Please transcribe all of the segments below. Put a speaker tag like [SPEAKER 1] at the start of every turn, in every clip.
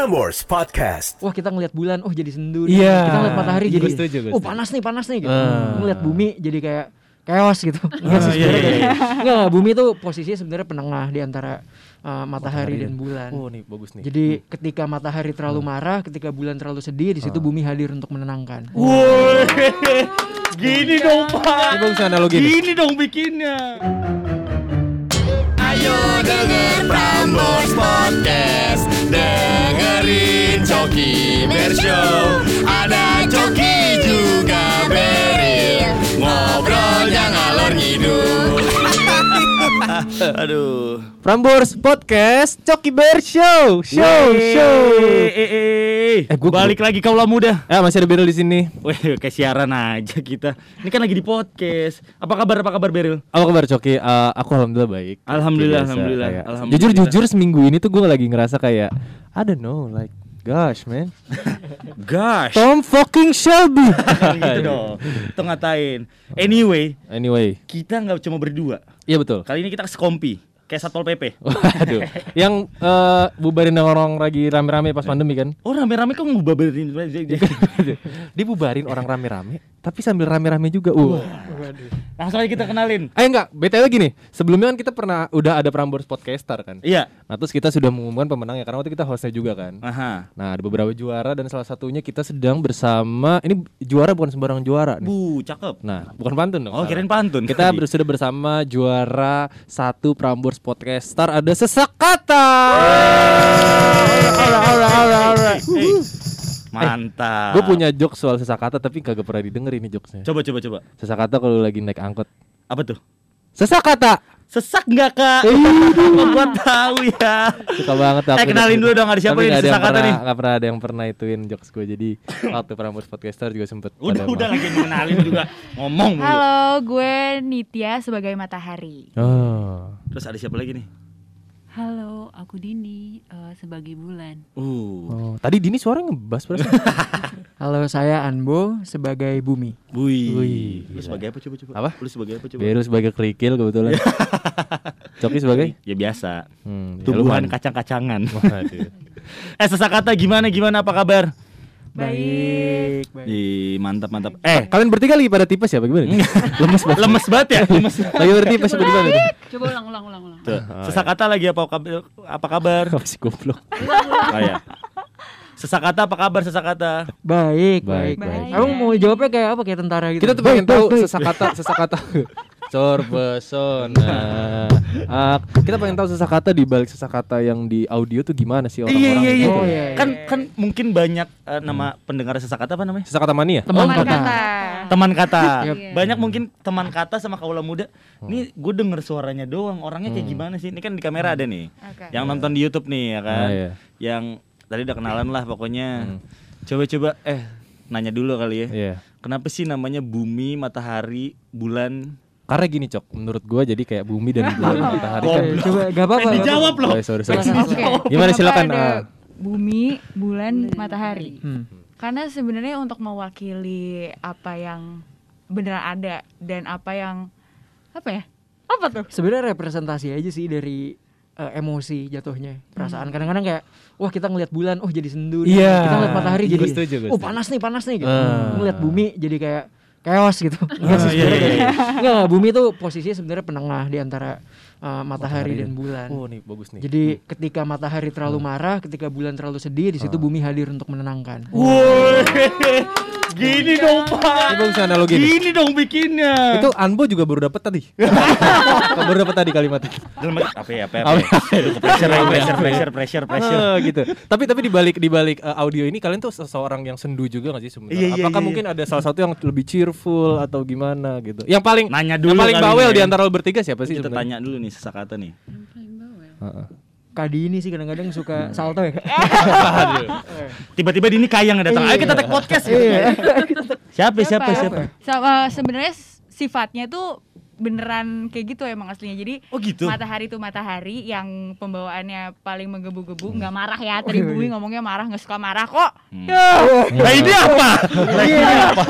[SPEAKER 1] Prambors Podcast.
[SPEAKER 2] Wah kita ngeliat bulan, oh jadi sendu.
[SPEAKER 3] Iya.
[SPEAKER 2] Kita ngeliat matahari
[SPEAKER 3] Gue
[SPEAKER 2] jadi,
[SPEAKER 3] setuju, gue
[SPEAKER 2] oh panas nih, panas nih gitu.
[SPEAKER 3] Ah.
[SPEAKER 2] Ngeliat bumi jadi kayak chaos gitu. Enggak sih
[SPEAKER 3] iya,
[SPEAKER 2] sebenarnya
[SPEAKER 3] iya,
[SPEAKER 2] kayak- Enggak, bumi tuh posisinya sebenarnya penengah di antara uh, matahari, dan
[SPEAKER 3] dan-
[SPEAKER 2] bulan.
[SPEAKER 3] Oh nih bagus nih.
[SPEAKER 2] Jadi ketika matahari terlalu marah, ketika bulan terlalu sedih, di situ
[SPEAKER 3] Ah.
[SPEAKER 2] bumi hadir untuk menenangkan.
[SPEAKER 4] Woi, gini dong pak.
[SPEAKER 3] Ini bagus analogi.
[SPEAKER 4] Gini dong bikinnya.
[SPEAKER 1] Ayo denger Prambors Podcast. Coki Bershow. Ada Coki juga Beril. Ngobrolnya ngalor ngidul.
[SPEAKER 4] Aduh.
[SPEAKER 3] Prambors Podcast Coki Bear Show. Show, show.
[SPEAKER 4] Eh, eh, eh.
[SPEAKER 3] Eh, gua-
[SPEAKER 4] Balik lagi kaulah muda.
[SPEAKER 3] Eh masih ada Beril di sini.
[SPEAKER 4] Weh, kayak siaran aja kita. Ini kan lagi di podcast. Apa kabar? Apa kabar Beril?
[SPEAKER 3] Apa kabar Coki? Eh, aku alhamdulillah baik.
[SPEAKER 4] Alhamdulillah,
[SPEAKER 3] Biasa,
[SPEAKER 4] alhamdulillah,
[SPEAKER 3] kayak-
[SPEAKER 4] alhamdulillah.
[SPEAKER 3] Jujur jujur seminggu ini tuh gue lagi ngerasa kayak I don't know like gosh man.
[SPEAKER 4] Gosh.
[SPEAKER 3] Tom fucking Shelby.
[SPEAKER 4] gitu dong. Itu ngatain. Anyway,
[SPEAKER 3] anyway,
[SPEAKER 4] kita nggak cuma berdua.
[SPEAKER 3] iya betul.
[SPEAKER 4] Kali ini kita sekompi. Kayak Satpol PP.
[SPEAKER 3] Waduh. Yang eh, bubarin orang lagi rame-rame pas pandemi kan?
[SPEAKER 4] Oh rame-rame kok ngubarin
[SPEAKER 3] Dibubarin orang rame-rame, tapi sambil rame-rame juga. Uh.
[SPEAKER 4] Langsung aja kita kenalin.
[SPEAKER 3] Eh enggak, BTW gini. Sebelumnya kan kita pernah udah ada Prambors Podcaster kan.
[SPEAKER 4] Iya.
[SPEAKER 3] Nah, terus kita sudah mengumumkan pemenangnya karena waktu kita hostnya juga kan.
[SPEAKER 4] Aha.
[SPEAKER 3] Nah, ada beberapa juara dan salah satunya kita sedang bersama ini juara bukan sembarang juara nih.
[SPEAKER 4] Bu, cakep.
[SPEAKER 3] Nah, bukan pantun dong.
[SPEAKER 4] Oh,
[SPEAKER 3] salah.
[SPEAKER 4] kirain pantun.
[SPEAKER 3] Kita ber- sudah bersama juara satu Prambors Podcaster ada sesak kata.
[SPEAKER 4] Hey, Mantap.
[SPEAKER 3] Gue punya jokes soal sesak kata tapi kagak pernah didengar ini jokesnya.
[SPEAKER 4] Coba coba coba.
[SPEAKER 3] Sesak kata kalau lagi naik angkot.
[SPEAKER 4] Apa tuh?
[SPEAKER 3] Sesak kata.
[SPEAKER 4] Sesak nggak kak? Kok gua tahu ya.
[SPEAKER 3] Suka banget
[SPEAKER 4] Eh, kenalin dulu dong, ada siapa
[SPEAKER 3] yang
[SPEAKER 4] sesak kata
[SPEAKER 3] pernah-
[SPEAKER 4] nih?
[SPEAKER 3] nggak pernah ada yang pernah ituin jokes gue jadi waktu Prambors Podcaster juga sempet
[SPEAKER 4] Udah udah
[SPEAKER 3] mau-
[SPEAKER 4] lagi kenalin juga ngomong.
[SPEAKER 5] Halo, gue Nitya sebagai matahari.
[SPEAKER 3] Oh.
[SPEAKER 4] Terus ada siapa lagi nih?
[SPEAKER 6] Halo, aku Dini eh, sebagai bulan.
[SPEAKER 4] Uh,
[SPEAKER 3] Oh, tadi Dini suaranya ngebas perasaan.
[SPEAKER 2] Halo saya Anbo sebagai bumi.
[SPEAKER 4] Wih.
[SPEAKER 3] Wih,
[SPEAKER 4] Lu sebagai apa coba coba?
[SPEAKER 3] Apa?
[SPEAKER 4] Lu sebagai apa coba?
[SPEAKER 3] Beru sebagai kerikil kebetulan. Coki sebagai
[SPEAKER 4] Ya biasa.
[SPEAKER 3] hmm, ya
[SPEAKER 4] Tumbuhan
[SPEAKER 3] lumayan.
[SPEAKER 4] kacang-kacangan. Eh sesak kata gimana gimana apa kabar?
[SPEAKER 2] Baik, baik.
[SPEAKER 4] Ih, mantap mantap. Eh,
[SPEAKER 3] Kalian bertiga lagi pada tipes ya bagaimana? lemes banget.
[SPEAKER 4] lemes banget ya? Lemes.
[SPEAKER 3] Lagi bertipes apa gimana? nih?
[SPEAKER 6] Coba ulang, ulang, ulang, ulang.
[SPEAKER 4] Tuh, sesak kata lagi apa kabar? Apa kabar?
[SPEAKER 3] Masih goblok.
[SPEAKER 4] Oh ya. Sesak kata apa kabar sesak kata?
[SPEAKER 2] Baik,
[SPEAKER 3] Baik,
[SPEAKER 2] baik,
[SPEAKER 3] baik.
[SPEAKER 2] Kamu mau jawabnya kayak apa? Kayak tentara gitu.
[SPEAKER 3] Kita tuh pengen tahu sesak kata, sesak kata. Cor pesona. Ah, kita pengen tahu sesak kata di balik sesak kata yang di audio tuh gimana sih orang-orang?
[SPEAKER 4] Iya iya iya.
[SPEAKER 3] gitu.
[SPEAKER 2] Oh, iya, iya.
[SPEAKER 4] Kan kan mungkin banyak eh, nama pendengar sesak kata apa namanya?
[SPEAKER 3] Sesak kata mania.
[SPEAKER 2] Teman
[SPEAKER 5] Teman
[SPEAKER 2] kata.
[SPEAKER 5] kata.
[SPEAKER 4] Teman kata.
[SPEAKER 2] Yep.
[SPEAKER 4] Banyak mungkin teman kata sama kaula muda. Nih gue denger suaranya doang. Orangnya kayak gimana sih? Ini kan di kamera ada nih.
[SPEAKER 5] Oke.
[SPEAKER 4] Yang nonton di YouTube nih ya kan.
[SPEAKER 3] Ah, iya.
[SPEAKER 4] Yang tadi udah kenalan lah pokoknya. Coba-coba eh nanya dulu kali ya.
[SPEAKER 3] Iya.
[SPEAKER 4] Kenapa sih namanya bumi, matahari, bulan?
[SPEAKER 3] Karena gini cok, menurut gua jadi kayak bumi dan bulan matahari kan.
[SPEAKER 2] Eh, coba gak apa-apa.
[SPEAKER 4] Eh, dijawab loh.
[SPEAKER 3] Oh, sorry, sorry.
[SPEAKER 2] Salah,
[SPEAKER 5] Oke.
[SPEAKER 3] Gimana silakan. ah.
[SPEAKER 5] bumi, bulan, matahari.
[SPEAKER 2] Hmm.
[SPEAKER 5] Karena sebenarnya untuk mewakili apa yang beneran ada dan apa yang apa ya? Apa tuh?
[SPEAKER 2] Sebenarnya representasi aja sih dari eh, emosi jatuhnya, perasaan. Kadang-kadang kayak wah kita ngeliat bulan, oh jadi sendu. nih.
[SPEAKER 3] Iya.
[SPEAKER 2] Kita ngeliat matahari
[SPEAKER 3] Gue
[SPEAKER 2] jadi
[SPEAKER 3] setuju, gue
[SPEAKER 2] oh
[SPEAKER 3] setuju.
[SPEAKER 2] panas nih, panas nih gitu.
[SPEAKER 3] Ah.
[SPEAKER 2] Ngeliat bumi jadi kayak chaos gitu. Enggak sih
[SPEAKER 4] Ah, iya,
[SPEAKER 2] sebenarnya
[SPEAKER 4] iya,
[SPEAKER 2] Enggak, enggak, bumi tuh posisinya sebenarnya penengah di antara eh, matahari dan bulan.
[SPEAKER 3] Oh nih bagus nih.
[SPEAKER 2] Jadi ketika matahari terlalu marah, ketika bulan terlalu sedih, di situ bumi hadir untuk menenangkan.
[SPEAKER 4] Woi. Gini dong,
[SPEAKER 3] Ini
[SPEAKER 4] Pak.
[SPEAKER 3] bagus analogi nih.
[SPEAKER 4] Gini dong bikinnya.
[SPEAKER 3] Itu Anbo juga baru dapat tadi. baru dapat tadi kalimatnya.
[SPEAKER 4] Dalam apa ya? Apa ya?
[SPEAKER 3] Apa
[SPEAKER 4] Apa ya? Pressure, pressure, pressure, pressure, pressure.
[SPEAKER 3] Ah, gitu. Tapi tapi di balik di balik eh, audio ini kalian tuh seseorang yang sendu juga gak sih sebenarnya?
[SPEAKER 4] Iya, iya,
[SPEAKER 3] Apakah
[SPEAKER 4] iya,
[SPEAKER 3] mungkin ada salah satu yang lebih cheerful atau gimana gitu? Yang paling
[SPEAKER 4] Nanya
[SPEAKER 3] yang
[SPEAKER 4] dulu
[SPEAKER 3] paling
[SPEAKER 4] kali
[SPEAKER 3] bawel
[SPEAKER 4] ini
[SPEAKER 3] di
[SPEAKER 4] ya.
[SPEAKER 3] antara lo bertiga siapa sih
[SPEAKER 4] Kita tanya dulu nih sesak kata nih.
[SPEAKER 3] Heeh.
[SPEAKER 2] Kadi ini sih kadang-kadang suka salto ya.
[SPEAKER 4] Tiba-tiba Dini kayang datang. Ayo kita take podcast. Siapa siapa siapa?
[SPEAKER 5] Sama sebenarnya s- sifatnya tuh beneran kayak gitu emang aslinya. Jadi
[SPEAKER 4] Oh gitu.
[SPEAKER 5] matahari tuh matahari yang pembawaannya paling menggebu-gebu, nggak marah ya. Tadi Bumi ngomongnya marah, nggak suka marah kok.
[SPEAKER 4] Nah ini apa? Nah, ini apa?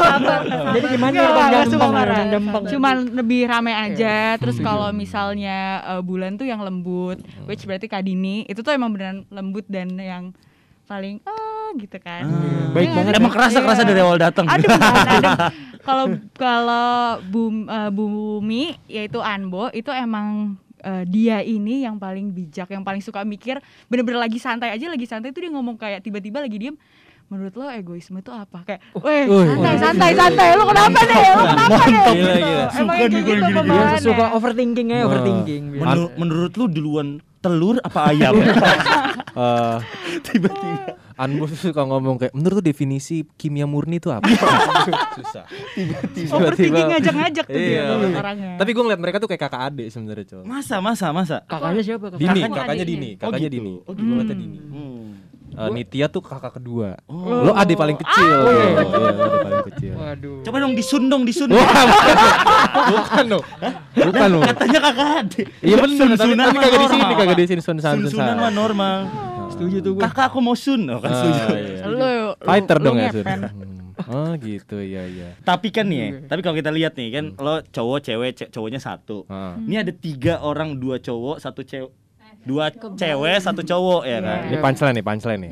[SPEAKER 2] Jadi gimana
[SPEAKER 5] Nggak,
[SPEAKER 2] ya Bang
[SPEAKER 5] marah.
[SPEAKER 2] Gampang.
[SPEAKER 5] Cuman lebih rame aja. Terus kalau misalnya eh, bulan tuh yang lembut, which berarti Kadini itu tuh emang beneran lembut dan yang paling ah gitu kan.
[SPEAKER 2] Baik
[SPEAKER 5] Iya,
[SPEAKER 2] banget
[SPEAKER 4] Emang kerasa
[SPEAKER 5] iya.
[SPEAKER 4] kerasa dari awal datang.
[SPEAKER 5] Aduh. Kalau kalau Bum, eh, Bumi yaitu Anbo itu emang eh, dia ini yang paling bijak, yang paling suka mikir. Bener-bener lagi santai aja, lagi santai tuh dia ngomong kayak tiba-tiba lagi diem. Menurut lo egoisme itu apa? Kayak, weh santai santai santai. Lo kenapa deh? Lo kenapa deh?
[SPEAKER 3] Gila,
[SPEAKER 5] Gitu.
[SPEAKER 3] gila.
[SPEAKER 5] Emang
[SPEAKER 4] Suka
[SPEAKER 5] kayak
[SPEAKER 4] nih
[SPEAKER 5] gitu pembawaannya.
[SPEAKER 2] suka overthinking ya, overthinking.
[SPEAKER 4] Menur- menurut lu duluan telur apa ayam?
[SPEAKER 3] Eh,
[SPEAKER 4] Tiba-tiba.
[SPEAKER 3] Anbo suka ngomong kayak menurut definisi kimia murni itu apa? Susah.
[SPEAKER 5] Overthinking ngajak-ngajak tuh dia
[SPEAKER 3] Iya.
[SPEAKER 5] orangnya.
[SPEAKER 3] Tapi gue ngeliat mereka tuh kayak kakak adik sebenarnya, cowok.
[SPEAKER 4] Masa masa masa.
[SPEAKER 2] Kakaknya siapa? Kakak?
[SPEAKER 3] Dini,
[SPEAKER 5] Kakaknya
[SPEAKER 3] kakaknya. Dini, kakaknya
[SPEAKER 4] gitu.
[SPEAKER 3] Dini.
[SPEAKER 4] Oh,
[SPEAKER 3] Gue ngeliatnya Dini.
[SPEAKER 4] Hmm.
[SPEAKER 3] Eh, Nitya tuh kakak kedua. Lo adik paling kecil.
[SPEAKER 2] Oh, iya.
[SPEAKER 3] Iya, lo adik paling kecil.
[SPEAKER 2] Waduh.
[SPEAKER 4] Coba dong disun dong disun.
[SPEAKER 3] Bukan lo. Bukan lo.
[SPEAKER 4] Katanya kakak adik.
[SPEAKER 3] Iya benar, tapi, kagak di sini, kagak di sini sun sun
[SPEAKER 4] Sun-sunan mah normal.
[SPEAKER 2] Setuju tuh gue.
[SPEAKER 4] Kakak aku mau sun. Oh, kan setuju.
[SPEAKER 3] iya.
[SPEAKER 5] Lu, lu,
[SPEAKER 3] Fighter
[SPEAKER 5] lu
[SPEAKER 3] dong ya sun.
[SPEAKER 5] ngepet.
[SPEAKER 3] Hmm. Oh gitu, iya iya.
[SPEAKER 4] Tapi kan nih, ya, tapi kalau kita lihat nih kan lo cowok cewek ce- cowoknya satu.
[SPEAKER 3] Ah.
[SPEAKER 4] Ini ada tiga orang dua cowok satu cewek dua cewek satu cowok ya kan.
[SPEAKER 3] Ini punchline nih, punchline nih.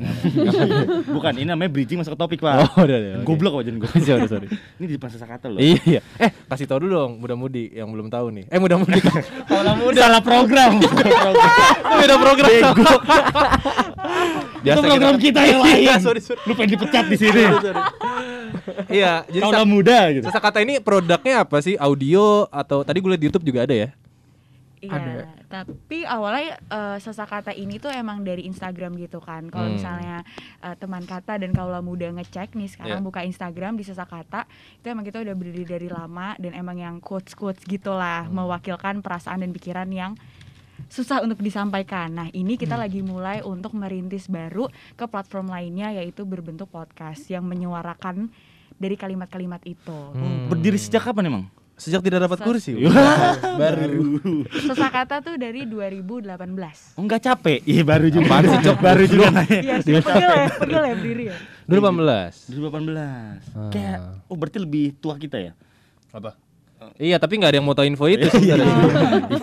[SPEAKER 4] Bukan, ini namanya bridging masuk ke topik pak.
[SPEAKER 3] Oh, udah udah.
[SPEAKER 4] Goblok aja gue.
[SPEAKER 3] Sorry, sorry.
[SPEAKER 4] Ini di depan kata loh.
[SPEAKER 3] Iya. Eh, kasih tau dulu dong muda-mudi yang belum tahu nih. Eh, muda-mudi.
[SPEAKER 4] Kalau muda salah program.
[SPEAKER 3] Beda program.
[SPEAKER 4] Itu program kita yang lain.
[SPEAKER 3] Iya, sorry, sorry.
[SPEAKER 4] Lu pengen dipecat di sini.
[SPEAKER 3] Iya, jadi
[SPEAKER 4] Kalau
[SPEAKER 3] sa-
[SPEAKER 4] muda gitu.
[SPEAKER 3] Sasa kata ini produknya apa sih? Audio atau tadi gue liat di YouTube juga ada ya?
[SPEAKER 5] Iya,
[SPEAKER 2] Ada.
[SPEAKER 5] tapi awalnya eh, kata ini tuh emang dari Instagram gitu kan. Kalau
[SPEAKER 3] Hmm.
[SPEAKER 5] misalnya eh, teman kata dan kaula muda ngecek nih sekarang
[SPEAKER 3] Iya.
[SPEAKER 5] buka Instagram di kata itu emang kita udah berdiri dari lama dan emang yang quotes quotes gitulah
[SPEAKER 3] Hmm.
[SPEAKER 5] mewakilkan perasaan dan pikiran yang susah untuk disampaikan. Nah, ini kita
[SPEAKER 3] Hmm.
[SPEAKER 5] lagi mulai untuk merintis baru ke platform lainnya yaitu berbentuk podcast yang menyuarakan dari kalimat-kalimat itu.
[SPEAKER 3] Hmm.
[SPEAKER 4] Berdiri sejak kapan emang?
[SPEAKER 3] Sejak tidak dapat kursi.
[SPEAKER 4] Baru.
[SPEAKER 5] Sesakata tuh dari 2018.
[SPEAKER 4] Oh, enggak capek. Iya baru juga. baru juga.
[SPEAKER 5] Iya sih, pegel ya, pegel ya berdiri ya.
[SPEAKER 3] 2018.
[SPEAKER 4] 2018. Kayak oh berarti lebih tua kita ya?
[SPEAKER 3] Apa? Iya, tapi nggak ada yang mau tahu info itu.
[SPEAKER 4] Iya iya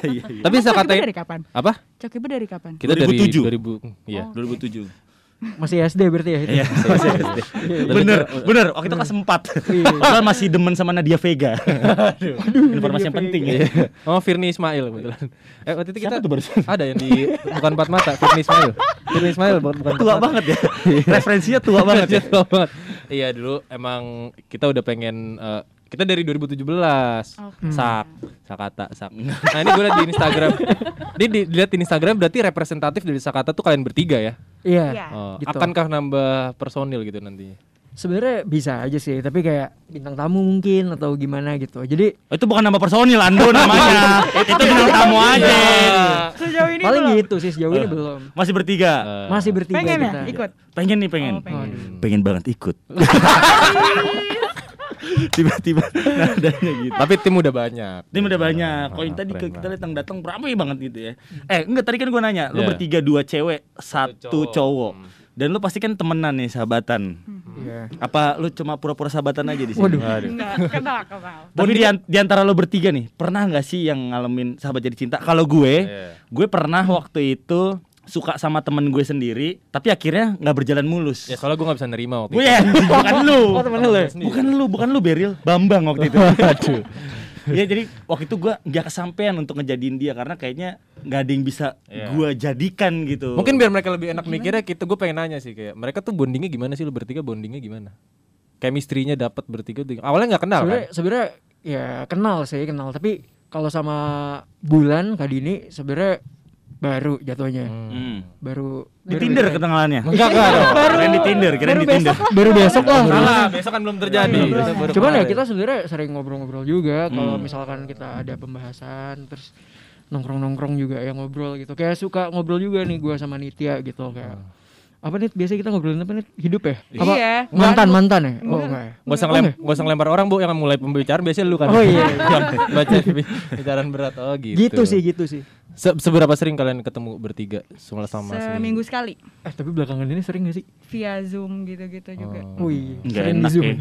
[SPEAKER 4] iya.
[SPEAKER 3] tapi bisa
[SPEAKER 5] Cokibu
[SPEAKER 3] katain
[SPEAKER 5] dari kapan?
[SPEAKER 3] apa?
[SPEAKER 5] Cokibu dari kapan?
[SPEAKER 3] Kita dari
[SPEAKER 4] 2007.
[SPEAKER 3] 2000. Iya.
[SPEAKER 4] 2007.
[SPEAKER 2] Masih SD berarti ya itu.
[SPEAKER 4] Iya, masih SD. Bener, bener. Waktu itu kelas 4. Padahal masih demen sama Nadia Vega. Aduh, informasi yang penting ya.
[SPEAKER 3] Oh, Firni Ismail kebetulan. Eh, waktu itu kita
[SPEAKER 4] Siapa tuh barusan?
[SPEAKER 3] ada yang di bukan empat mata, Firni Ismail. Firni Ismail bukan
[SPEAKER 4] Tua
[SPEAKER 3] Empat Mata.
[SPEAKER 4] banget ya. Referensinya tua banget ya.
[SPEAKER 3] Tua banget. Iya, dulu emang kita udah pengen eh, kita dari 2017
[SPEAKER 5] Oke.
[SPEAKER 3] sak sakata sak nah ini gue liat di Instagram ini di, dilihat di Instagram berarti representatif dari sakata tuh kalian bertiga ya
[SPEAKER 2] Iya.
[SPEAKER 5] Iya.
[SPEAKER 3] Oh,
[SPEAKER 2] Gitu.
[SPEAKER 3] akankah nambah personil gitu nantinya
[SPEAKER 2] Sebenarnya bisa aja sih, tapi kayak bintang tamu mungkin atau gimana gitu. Jadi
[SPEAKER 4] Oh, itu bukan nama personil, Ando namanya. itu bintang tamu aja.
[SPEAKER 5] Sejauh ini
[SPEAKER 2] paling
[SPEAKER 5] belum.
[SPEAKER 2] gitu sih sejauh ini belum.
[SPEAKER 4] Masih bertiga.
[SPEAKER 3] Eh,
[SPEAKER 2] Masih bertiga
[SPEAKER 5] Pengen ya
[SPEAKER 2] kita.
[SPEAKER 5] ikut?
[SPEAKER 4] Pengen nih, pengen.
[SPEAKER 5] Oh, pengen.
[SPEAKER 4] Pengen banget ikut. Tiba-tiba nadanya gitu.
[SPEAKER 3] tapi tim udah banyak
[SPEAKER 4] Tim udah banyak. Kalau yang tadi ke- kita yang datang ramai banget gitu ya. Eh, enggak tadi kan gua nanya, lu
[SPEAKER 3] Iya.
[SPEAKER 4] bertiga dua cewek, satu
[SPEAKER 3] cowok.
[SPEAKER 4] cowok. Dan lu pasti kan temenan nih, sahabatan.
[SPEAKER 2] Iya.
[SPEAKER 4] Apa lu cuma pura-pura sahabatan aja di sini?
[SPEAKER 2] Waduh.
[SPEAKER 3] Aduh.
[SPEAKER 5] Enggak, kenal, kenal.
[SPEAKER 4] Tapi di, di antara lo bertiga nih, pernah nggak sih yang ngalamin sahabat jadi cinta? Kalau gue,
[SPEAKER 3] Iya.
[SPEAKER 4] gue pernah waktu itu suka sama temen gue sendiri, tapi akhirnya nggak berjalan mulus.
[SPEAKER 3] ya soalnya gue gak bisa nerima waktu
[SPEAKER 4] gue
[SPEAKER 3] itu
[SPEAKER 4] ya, bukan lu.
[SPEAKER 2] Oh, temen lu ya?
[SPEAKER 4] Bukan lu, bukan lu Beril, Bambang waktu itu. Aduh. Iya jadi waktu itu gue nggak kesampaian untuk ngejadiin dia karena kayaknya nggak ada yang bisa
[SPEAKER 3] Iya.
[SPEAKER 4] gue jadikan gitu.
[SPEAKER 3] mungkin biar mereka lebih enak mikirnya kita gue pengen nanya sih kayak mereka tuh bondingnya gimana sih lu bertiga bondingnya gimana chemistry-nya dapat bertiga tuh- awalnya nggak kenal
[SPEAKER 2] Sebenarnya
[SPEAKER 3] kan
[SPEAKER 2] sebenarnya ya kenal sih kenal, tapi kalau sama Bulan Kak Dini sebenarnya baru jatuhnya.
[SPEAKER 4] Hmm.
[SPEAKER 2] Baru
[SPEAKER 4] Di
[SPEAKER 2] baru
[SPEAKER 4] Tinder kenalannya.
[SPEAKER 3] enggak enggak dong
[SPEAKER 4] Keren di Tinder, keren
[SPEAKER 2] baru
[SPEAKER 4] di Tinder.
[SPEAKER 2] besok lah, baru besok lah.
[SPEAKER 3] salah besok kan belum terjadi
[SPEAKER 2] Iya.
[SPEAKER 3] Baru
[SPEAKER 2] Cuman ya kita sebenarnya sering ngobrol-ngobrol juga kalau
[SPEAKER 4] Hmm.
[SPEAKER 2] misalkan kita ada pembahasan terus nongkrong-nongkrong juga yang ngobrol gitu. Kayak suka ngobrol juga nih gua sama Nitya gitu kayak apa nih biasa kita ngobrolin apa nih hidup ya? Apa
[SPEAKER 5] Iya.
[SPEAKER 2] mantan mantan ya? Oh enggak. ya?
[SPEAKER 3] Gak usah, ngelem, gak usah ngelempar orang bu, yang mulai pembicaraan biasanya lu kan
[SPEAKER 2] Oh, iya.
[SPEAKER 3] Baca pembicaraan berat, oh gitu
[SPEAKER 2] Gitu sih gitu sih.
[SPEAKER 3] Se- Seberapa sering kalian ketemu bertiga sama sama
[SPEAKER 5] Seminggu sekali
[SPEAKER 2] Eh tapi belakangan ini sering gak sih?
[SPEAKER 5] via Zoom gitu-gitu juga.
[SPEAKER 2] Oh iya.
[SPEAKER 4] Nggak
[SPEAKER 2] Sering di
[SPEAKER 4] enak
[SPEAKER 2] Zoom.
[SPEAKER 4] ya.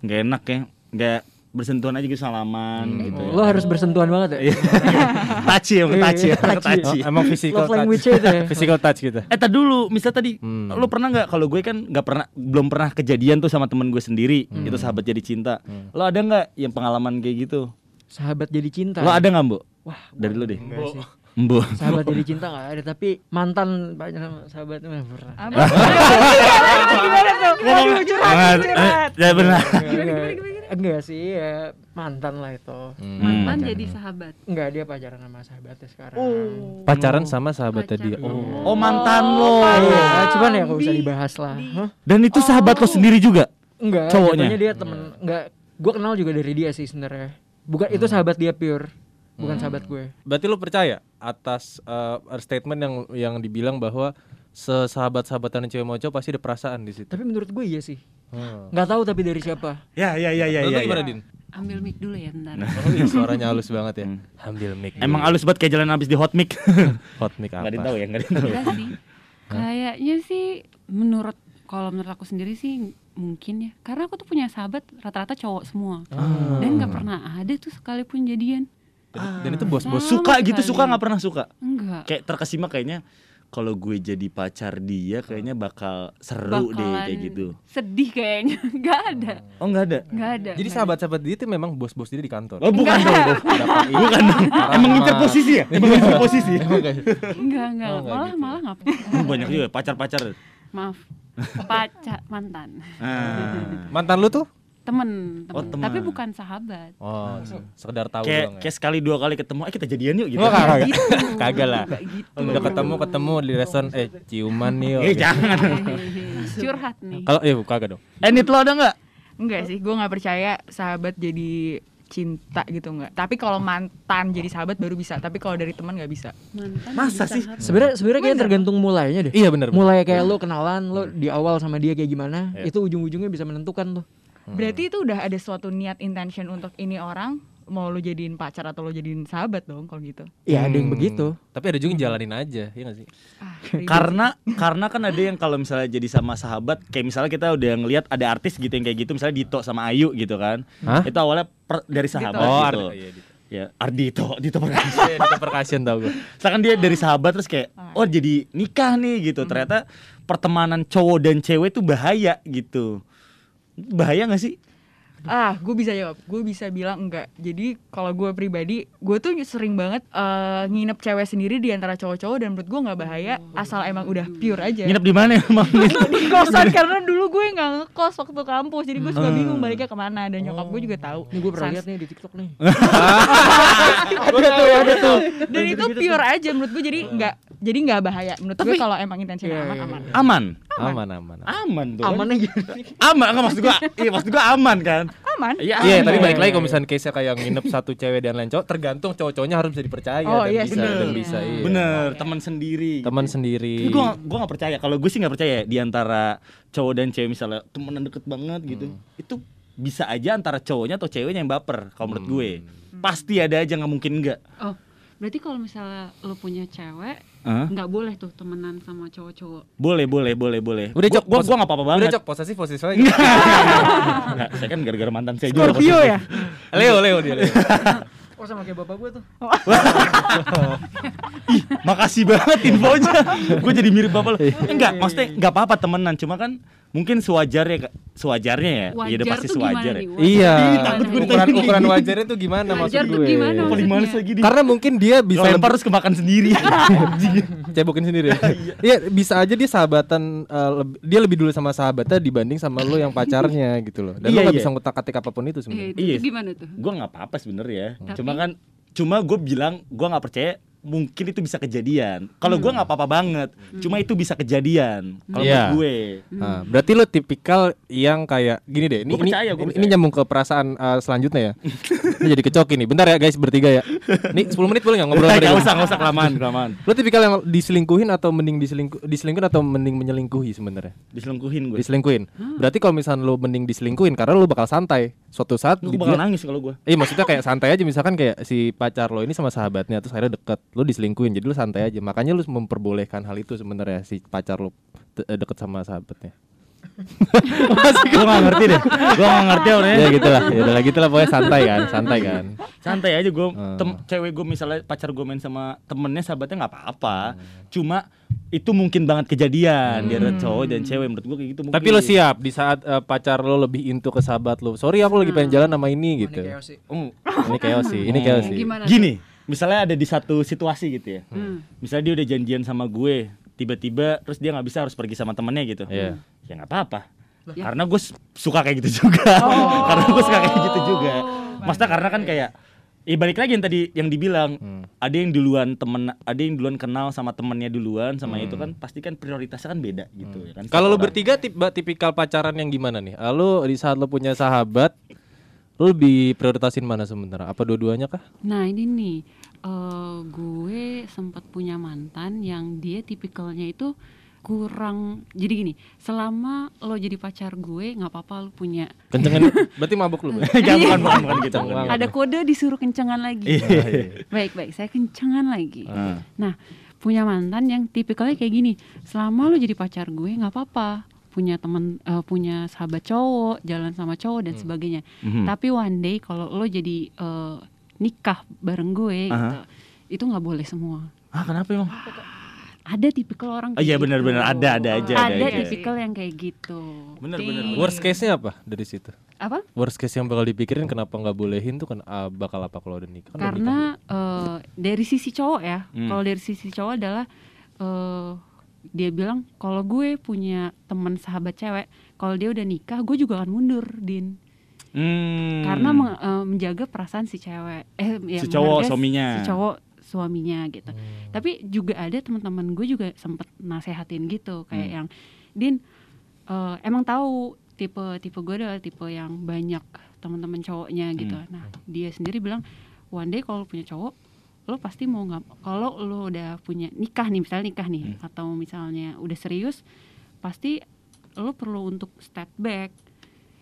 [SPEAKER 4] Nggak enak ya. Nggak bersentuhan aja gitu salaman gitu. ya.
[SPEAKER 2] Lo harus bersentuhan banget ya.
[SPEAKER 4] Touchy ya, touchy ya.
[SPEAKER 3] Oh, emang physical
[SPEAKER 2] language
[SPEAKER 3] touch.
[SPEAKER 2] itu ya.
[SPEAKER 3] physical touch gitu.
[SPEAKER 4] Eh tadi dulu, misal tadi,
[SPEAKER 3] Hmm.
[SPEAKER 4] lo pernah nggak? Kalau gue kan nggak pernah, belum pernah kejadian tuh sama temen gue sendiri,
[SPEAKER 3] Hmm.
[SPEAKER 4] itu sahabat jadi cinta. Lo ada nggak yang pengalaman kayak gitu?
[SPEAKER 2] Sahabat jadi cinta.
[SPEAKER 4] Lo ada nggak, Bu?
[SPEAKER 2] Wah,
[SPEAKER 4] Dari lo deh.
[SPEAKER 2] enggak sih.
[SPEAKER 4] Bu.
[SPEAKER 2] Sahabat jadi cinta gak ada, tapi mantan banyak sama sahabatnya mah pernah.
[SPEAKER 5] Apa? Gimana tuh? Waduh, curhat.
[SPEAKER 4] Eh, Ya benar.
[SPEAKER 2] Enggak, enggak sih, ya mantan lah itu.
[SPEAKER 4] Hmm.
[SPEAKER 6] Mantan jadi sahabat.
[SPEAKER 2] Enggak, dia pacaran sama sahabatnya sekarang.
[SPEAKER 3] Pacaran sama sahabatnya dia.
[SPEAKER 6] Pacar.
[SPEAKER 3] Oh.
[SPEAKER 4] Oh mantan lo.
[SPEAKER 2] Iya, cuman ya gak usah dibahas lah. Hah?
[SPEAKER 4] Dan itu sahabat lo sendiri juga?
[SPEAKER 2] Enggak,
[SPEAKER 4] Cowoknya?
[SPEAKER 2] dia temen Enggak, gue kenal juga dari dia sih sebenarnya. Bukan itu sahabat dia pure, bukan sahabat gue.
[SPEAKER 3] Berarti lu percaya atas uh, statement yang yang dibilang bahwa sesahabat-sahabatan cewek mau cowok pasti ada perasaan di situ.
[SPEAKER 2] Tapi menurut gue iya sih.
[SPEAKER 3] Hmm.
[SPEAKER 2] Nggak tahu tapi dari siapa.
[SPEAKER 4] Ya ya ya ya
[SPEAKER 3] Menurut
[SPEAKER 4] ya.
[SPEAKER 3] gimana,
[SPEAKER 4] ya.
[SPEAKER 3] Din?
[SPEAKER 6] Ambil mic dulu ya bentar.
[SPEAKER 3] Oh iya, suaranya halus banget ya.
[SPEAKER 4] Hmm.
[SPEAKER 3] Ambil mic.
[SPEAKER 4] Emang
[SPEAKER 3] dulu.
[SPEAKER 4] halus banget kayak jalan habis di hot mic.
[SPEAKER 3] hot mic apa?
[SPEAKER 4] Enggak ditahu ya, enggak ditahu.
[SPEAKER 6] Enggak sih. Kayaknya sih menurut kalau menurut aku sendiri sih mungkin ya. Karena aku tuh punya sahabat rata-rata cowok semua. Dan nggak pernah ada tuh sekalipun jadian.
[SPEAKER 3] Dan, dan itu bos-bos
[SPEAKER 4] Suka gitu,
[SPEAKER 6] sekali.
[SPEAKER 4] suka nggak pernah suka.
[SPEAKER 6] Enggak.
[SPEAKER 4] Kayak terkesima kayaknya kalau gue jadi pacar dia kayaknya bakal seru deh
[SPEAKER 6] Bakalan
[SPEAKER 4] kayak gitu.
[SPEAKER 6] Sedih kayaknya. Enggak ada.
[SPEAKER 4] Oh enggak ada.
[SPEAKER 6] Enggak ada.
[SPEAKER 3] Jadi sahabat-sahabat dia itu memang bos-bos dia di kantor.
[SPEAKER 4] Oh bukan dong. bukan dong. Emang ngincer posisi ya? Emang ngincer posisi.
[SPEAKER 6] Enggak, enggak.
[SPEAKER 3] Oh, enggak
[SPEAKER 6] malah
[SPEAKER 3] gitu.
[SPEAKER 6] malah enggak pernah.
[SPEAKER 4] Banyak juga pacar-pacar.
[SPEAKER 6] Maaf. Pacar mantan.
[SPEAKER 4] Ah.
[SPEAKER 3] Mantan lu tuh?
[SPEAKER 6] Temen,
[SPEAKER 4] Oh,
[SPEAKER 6] temen.
[SPEAKER 4] teman.
[SPEAKER 6] Tapi bukan sahabat.
[SPEAKER 3] Oh, sekedar tahu
[SPEAKER 4] Kayak
[SPEAKER 3] doang ya.
[SPEAKER 4] kayak sekali dua kali ketemu, eh kita jadian yuk gitu.
[SPEAKER 3] Oh, kagak.
[SPEAKER 6] Gitu.
[SPEAKER 3] Kagak lah.
[SPEAKER 6] Enggak gitu.
[SPEAKER 3] Udah ketemu ketemu di restoran eh ciuman nih. yuk.
[SPEAKER 4] Eh jangan.
[SPEAKER 6] Curhat nih.
[SPEAKER 3] Kalau eh kagak dong.
[SPEAKER 4] Eh Nit lo ada nggak?
[SPEAKER 5] Enggak sih, gue nggak percaya sahabat jadi cinta gitu enggak. Tapi kalau mantan jadi sahabat baru bisa. Tapi kalau dari teman nggak bisa.
[SPEAKER 6] Mantan
[SPEAKER 4] Masa sih?
[SPEAKER 2] Sebenarnya sebenarnya kayak tergantung mulainya deh.
[SPEAKER 3] Iya benar.
[SPEAKER 2] Mulai kayak lo kenalan, lo di awal sama dia kayak gimana,
[SPEAKER 3] Iya.
[SPEAKER 2] itu ujung-ujungnya bisa menentukan tuh.
[SPEAKER 5] Berarti itu udah ada suatu niat intention untuk ini orang mau lo jadiin pacar atau lo jadiin sahabat dong kalau gitu.
[SPEAKER 2] Ya ada yang
[SPEAKER 3] Hmm.
[SPEAKER 2] begitu.
[SPEAKER 3] Tapi ada juga yang jalanin aja, iya gak sih?
[SPEAKER 5] Ah.
[SPEAKER 4] Karena karena kan ada yang kalau misalnya jadi sama sahabat, kayak misalnya kita udah ngelihat ada artis gitu yang kayak gitu, misalnya Dito sama Ayu gitu kan.
[SPEAKER 3] Hah?
[SPEAKER 4] Itu awalnya per- dari sahabat
[SPEAKER 3] Oh,
[SPEAKER 4] gitu.
[SPEAKER 3] Ardi- iya, Dito.
[SPEAKER 4] Ya, Ardito, Dito Perkasa.
[SPEAKER 3] Iya, Dito percussion tau gue.
[SPEAKER 4] Misalkan dia dari sahabat terus kayak oh jadi nikah nih gitu. Ternyata pertemanan cowok dan cewek itu bahaya gitu. Bahaya gak sih?
[SPEAKER 5] Ah, gue bisa jawab. Gue bisa bilang enggak. Jadi kalau gue pribadi, gue tuh sering banget eh, nginep cewek sendiri di antara cowok-cowok dan menurut gue nggak bahaya asal emang udah pure aja.
[SPEAKER 4] Nginep di mana emang?
[SPEAKER 5] di kosan karena dulu gue nggak ngekos waktu kampus jadi gue suka bingung baliknya ke mana dan nyokap gue juga tahu
[SPEAKER 2] Ini gue pernah
[SPEAKER 5] Sans-
[SPEAKER 2] lihat nih di TikTok nih. ada tuh, ada tuh.
[SPEAKER 5] dan itu pure aja menurut gue jadi nggak jadi nggak bahaya menurut gue
[SPEAKER 4] Tapi-
[SPEAKER 5] kalau emang intensinya
[SPEAKER 2] Iya,
[SPEAKER 5] aman
[SPEAKER 2] iya,
[SPEAKER 5] aman
[SPEAKER 4] aman.
[SPEAKER 3] Aman aman.
[SPEAKER 4] Aman tuh. kan?
[SPEAKER 2] Amannya gimana?
[SPEAKER 4] Aman enggak maksud gua. Iya maksud gua aman kan?
[SPEAKER 5] Aman
[SPEAKER 4] Iya,
[SPEAKER 3] Iya,
[SPEAKER 4] aman.
[SPEAKER 3] tapi balik lagi kalau misalnya case-nya kayak nginep satu cewek dan lain cowok, tergantung cowok-cowoknya harus bisa dipercaya
[SPEAKER 5] Oh,
[SPEAKER 3] dan
[SPEAKER 5] iya
[SPEAKER 3] bisa
[SPEAKER 5] sih.
[SPEAKER 3] dan bisa. Iya.
[SPEAKER 4] Bener, teman sendiri.
[SPEAKER 3] Teman sendiri.
[SPEAKER 4] Tapi gua gua gak percaya. Kalau gue sih nggak percaya ya, di antara cowok dan cewek misalnya temenan deket banget gitu. Itu bisa aja antara cowoknya atau ceweknya yang baper kalau menurut gue. Pasti ada aja nggak mungkin enggak.
[SPEAKER 6] Oh, berarti kalau misalnya lo punya cewek, nggak boleh tuh temenan sama cowok-cowok.
[SPEAKER 4] Boleh, boleh, boleh, boleh.
[SPEAKER 3] Udah,
[SPEAKER 4] gua,
[SPEAKER 3] Cok,
[SPEAKER 4] gua, gua gak apa-apa banget.
[SPEAKER 3] Udah cok posesif posesif lagi.
[SPEAKER 4] Nggak, saya kan gara-gara mantan saya juga.
[SPEAKER 5] Scorpio ya
[SPEAKER 3] Leo Leo dia Leo.
[SPEAKER 2] Oh sama kayak bapak gue tuh.
[SPEAKER 4] Makasih banget infonya. gue jadi mirip bapak lo. Eh, enggak, maksudnya enggak apa-apa temenan, cuma kan mungkin sewajarnya sewajarnya ya. Iya udah
[SPEAKER 6] Wajar
[SPEAKER 4] pasti
[SPEAKER 6] tuh gimana
[SPEAKER 4] sewajar ya.
[SPEAKER 3] Iya.
[SPEAKER 4] takut gue
[SPEAKER 3] Ukuran ukuran wajarnya tuh gimana maksud
[SPEAKER 6] Wajar
[SPEAKER 3] gue?
[SPEAKER 6] gimana
[SPEAKER 4] Paling males
[SPEAKER 6] maksudnya?
[SPEAKER 4] lagi nih.
[SPEAKER 3] Karena mungkin dia bisa
[SPEAKER 4] lempar terus kemakan sendiri.
[SPEAKER 3] cebokin sendiri. Iya, bisa aja dia sahabatan eh, leb- dia lebih dulu sama sahabatnya dibanding sama lo yang pacarnya gitu loh. Dan lo
[SPEAKER 4] Iya,
[SPEAKER 3] gak
[SPEAKER 4] iya.
[SPEAKER 3] bisa ngutak-atik apa pun
[SPEAKER 6] itu
[SPEAKER 3] sebenarnya.
[SPEAKER 6] itu
[SPEAKER 4] Iya.
[SPEAKER 6] gimana tuh?
[SPEAKER 4] gue nggak apa-apa sebenarnya
[SPEAKER 6] Tapi-
[SPEAKER 4] cuma kan cuma gue bilang gue nggak percaya mungkin itu bisa kejadian kalau gue nggak apa-apa banget cuma itu bisa kejadian kalau
[SPEAKER 3] Iya.
[SPEAKER 4] menurut gue
[SPEAKER 3] Nah, berarti lo tipikal yang kayak gini deh. Ini
[SPEAKER 4] Gua
[SPEAKER 3] ini,
[SPEAKER 4] percaya, gua
[SPEAKER 3] ini,
[SPEAKER 4] percaya.
[SPEAKER 3] ini nyambung ke perasaan eh, selanjutnya ya. ini jadi kecoki nih. Bentar ya guys bertiga ya. Nih 10 menit boleh nggak ngobrol
[SPEAKER 4] nggak
[SPEAKER 3] dia?
[SPEAKER 4] usah nggak usah kelamaan kelamaan
[SPEAKER 3] Lo tipikal yang diselingkuhin atau mending diselingkuh diselingkuhin atau mending menyelingkuhi sebenarnya?
[SPEAKER 4] diselingkuhin gue
[SPEAKER 3] Diselingkuhin. Berarti kalau misalnya lo mending diselingkuhin karena lo bakal santai. Suatu saat
[SPEAKER 4] gue bakal nangis kalau gue
[SPEAKER 3] Iya maksudnya kayak santai aja. Misalkan kayak si pacar lo ini sama sahabatnya terus akhirnya deket. Lo diselingkuhin jadi lo santai aja. Makanya lo memperbolehkan hal itu sebenarnya si pacar lo eh, deket sama sahabatnya
[SPEAKER 4] Gue gak ngerti deh. Gue gak ngerti orangnya.
[SPEAKER 3] ya gitu lah, ya udah lah gitu lah pokoknya santai kan, santai kan.
[SPEAKER 4] santai aja gue
[SPEAKER 3] Hmm.
[SPEAKER 4] tem cewek gue misalnya pacar gue main sama temennya sahabatnya nggak apa-apa cuma itu mungkin banget kejadian di antara cowok dan cewek menurut gue kayak gitu mungkin
[SPEAKER 3] Tapi lo siap di saat eh, pacar lo lebih into ke sahabat lo. Sorry aku lagi pengen jalan sama ini gitu.
[SPEAKER 2] Ini chaos sih.
[SPEAKER 4] Oh,
[SPEAKER 3] Ini chaos sih, ini chaos sih.
[SPEAKER 4] Gini misalnya ada di satu situasi gitu ya
[SPEAKER 6] Hmm.
[SPEAKER 4] misalnya dia udah janjian sama gue tiba-tiba terus dia nggak bisa harus pergi sama temennya gitu
[SPEAKER 3] Iya.
[SPEAKER 4] ya nggak apa-apa karena gue suka kayak gitu juga karena gue suka kayak gitu juga maksudnya karena kan kayak Ya balik lagi yang tadi yang dibilang
[SPEAKER 3] Hmm.
[SPEAKER 4] ada yang duluan temen ada yang duluan kenal sama temennya duluan sama itu kan pasti kan prioritasnya kan beda gitu ya kan
[SPEAKER 3] Hmm. Kalau lo bertiga tip, tipikal pacaran yang gimana nih? Lalu di saat lo punya sahabat, lo lebih prioritasin mana sementara? Apa dua-duanya kah?
[SPEAKER 6] Nah ini nih, eh, gue sempat punya mantan yang dia tipikalnya itu kurang. Jadi gini, selama lo jadi pacar gue nggak apa-apa lo punya.
[SPEAKER 3] Kencengin, berarti mabuk lo. Bro?
[SPEAKER 4] Jangan bukan bukan bukan gitu. Bukan.
[SPEAKER 6] Ada kode disuruh kencengan lagi.
[SPEAKER 4] Iya.
[SPEAKER 6] Baik baik, saya kencengan lagi.
[SPEAKER 4] Ah.
[SPEAKER 6] Nah punya mantan yang tipikalnya kayak gini, selama lo jadi pacar gue nggak apa-apa punya teman eh, punya sahabat cowok jalan sama cowok dan sebagainya
[SPEAKER 4] Mhm.
[SPEAKER 6] tapi one day kalau lo jadi eh, nikah bareng gue gitu
[SPEAKER 4] Aha.
[SPEAKER 6] itu nggak boleh semua
[SPEAKER 4] Ah kenapa emang?
[SPEAKER 6] ada tipikal orang
[SPEAKER 4] Oh iya
[SPEAKER 6] kayak
[SPEAKER 4] benar-benar
[SPEAKER 6] gitu.
[SPEAKER 4] ada ada aja
[SPEAKER 6] ada,
[SPEAKER 4] ada
[SPEAKER 6] tipikal yang kayak gitu
[SPEAKER 4] bener.
[SPEAKER 3] Worst case-nya apa dari situ?
[SPEAKER 6] apa
[SPEAKER 3] Worst case yang bakal dipikirin kenapa nggak bolehin tuh kan ah, bakal apa kalau udah nikah?
[SPEAKER 6] Karena eh, dari sisi cowok ya
[SPEAKER 4] Hmm.
[SPEAKER 6] kalau dari sisi cowok adalah eh, dia bilang kalau gue punya teman sahabat cewek kalau dia udah nikah gue juga akan mundur din
[SPEAKER 4] Hmm.
[SPEAKER 6] karena meng- eh, menjaga perasaan si cewek eh ya,
[SPEAKER 4] Si cowok, suaminya.
[SPEAKER 6] si cowok suaminya gitu
[SPEAKER 3] Hmm.
[SPEAKER 6] tapi juga ada teman-teman gue juga sempet nasehatin gitu kayak
[SPEAKER 4] Hmm.
[SPEAKER 6] yang din eh, emang tahu tipe tipe gue adalah tipe yang banyak teman-teman cowoknya gitu
[SPEAKER 4] Hmm.
[SPEAKER 6] nah dia sendiri bilang one day kalau punya cowok lo pasti mau nggak kalau lo udah punya nikah nih misalnya nikah nih
[SPEAKER 4] Hmm.
[SPEAKER 6] atau misalnya udah serius pasti lo perlu untuk step back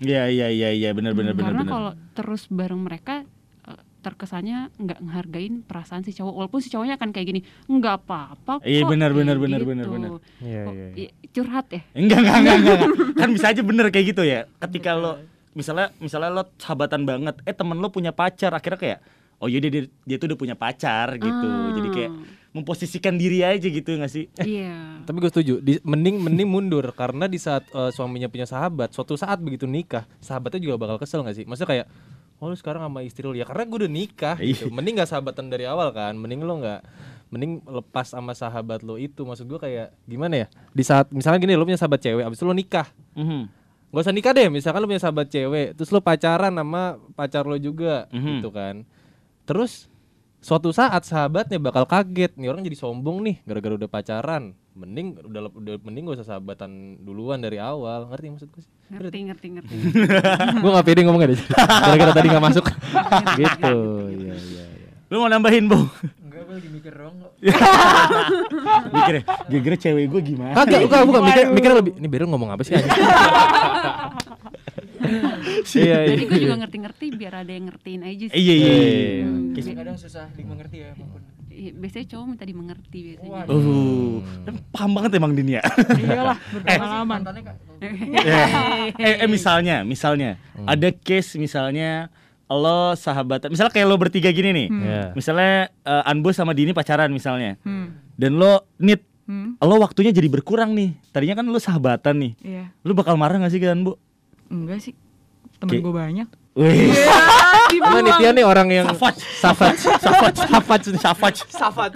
[SPEAKER 4] Iya iya iya iya benar benar benar
[SPEAKER 6] karena
[SPEAKER 4] benar.
[SPEAKER 6] kalau terus bareng mereka eh, terkesannya nggak ngehargain perasaan si cowok walaupun si cowoknya akan kayak gini nggak apa-apa kok
[SPEAKER 4] Iya, benar, benar, benar,
[SPEAKER 6] gitu.
[SPEAKER 4] benar, benar.
[SPEAKER 3] Iya, iya, iya.
[SPEAKER 6] curhat ya
[SPEAKER 4] Enggak enggak enggak enggak. kan bisa aja bener kayak gitu ya. Ketika lo misalnya misalnya lo sahabatan banget, eh temen lo punya pacar, akhirnya kayak oh iya dia, dia, dia tuh udah punya pacar gitu.
[SPEAKER 6] Ah.
[SPEAKER 4] Jadi kayak memposisikan diri aja gitu nggak sih?
[SPEAKER 6] iya
[SPEAKER 3] Tapi gue setuju, di, mending mending mundur karena di saat eh, suaminya punya sahabat, suatu saat begitu nikah, sahabatnya juga bakal kesel gak sih? Maksudnya kayak, oh lu sekarang sama istri lu ya karena gue udah nikah gitu. Mending gak sahabatan dari awal kan, mending lo nggak mending lepas sama sahabat lo itu maksud gue kayak gimana ya di saat misalnya gini lo punya sahabat cewek abis itu lo nikah
[SPEAKER 4] Mhm.
[SPEAKER 3] Gak usah nikah deh, misalkan lo punya sahabat cewek, terus lo pacaran sama pacar lo juga,
[SPEAKER 4] Mhm.
[SPEAKER 3] gitu kan. Terus suatu saat sahabatnya bakal kaget, nih orang jadi sombong nih gara-gara udah pacaran. Mending udah udah mending gak usah sahabatan duluan dari awal, ngerti maksud gue sih?
[SPEAKER 6] ngerti ngerti ngerti
[SPEAKER 3] gue gak pede ngomongnya deh, gara-gara tadi gak masuk. gitu, iya iya. iya.
[SPEAKER 4] Lo mau nambahin, Bu?
[SPEAKER 2] Enggak, gue lagi mikir doang kok.
[SPEAKER 4] Mikirnya, kira-kira cewek gue gimana?
[SPEAKER 3] Kagak, bukan, bukan, mikir, mikirnya lebih, ini Beryl ngomong apa sih? Iya, iya.
[SPEAKER 6] jadi gue juga ngerti-ngerti biar ada yang ngertiin aja sih
[SPEAKER 4] Iya iya. iya.
[SPEAKER 3] Iya.
[SPEAKER 6] Hmm,
[SPEAKER 2] kadang susah dimengerti ya apa pun.
[SPEAKER 6] iya, biasanya cowok minta dimengerti biasanya
[SPEAKER 2] Wah,
[SPEAKER 4] Uh, kan paham banget emang dunia.
[SPEAKER 2] Iyalah, berpengalaman. Mantannya Kak.
[SPEAKER 4] eh, eh misalnya, misalnya ada case misalnya lo sahabatan, misalnya kayak lo bertiga gini nih.
[SPEAKER 3] Iya.
[SPEAKER 4] Misalnya eh, Anbo sama Dini pacaran misalnya.
[SPEAKER 5] Hmm.
[SPEAKER 4] Dan lo nit
[SPEAKER 5] Hmm.
[SPEAKER 4] lo waktunya jadi berkurang nih. Tadinya kan lo sahabatan nih.
[SPEAKER 5] Iya.
[SPEAKER 4] Lo bakal marah gak sih kan, Bu?
[SPEAKER 5] Enggak sih. Temen gue banyak.
[SPEAKER 4] Wih,
[SPEAKER 3] Karena Nitya nih orang yang
[SPEAKER 4] Safaj.
[SPEAKER 3] safaj,
[SPEAKER 4] safaj, safaj, safaj, safaj.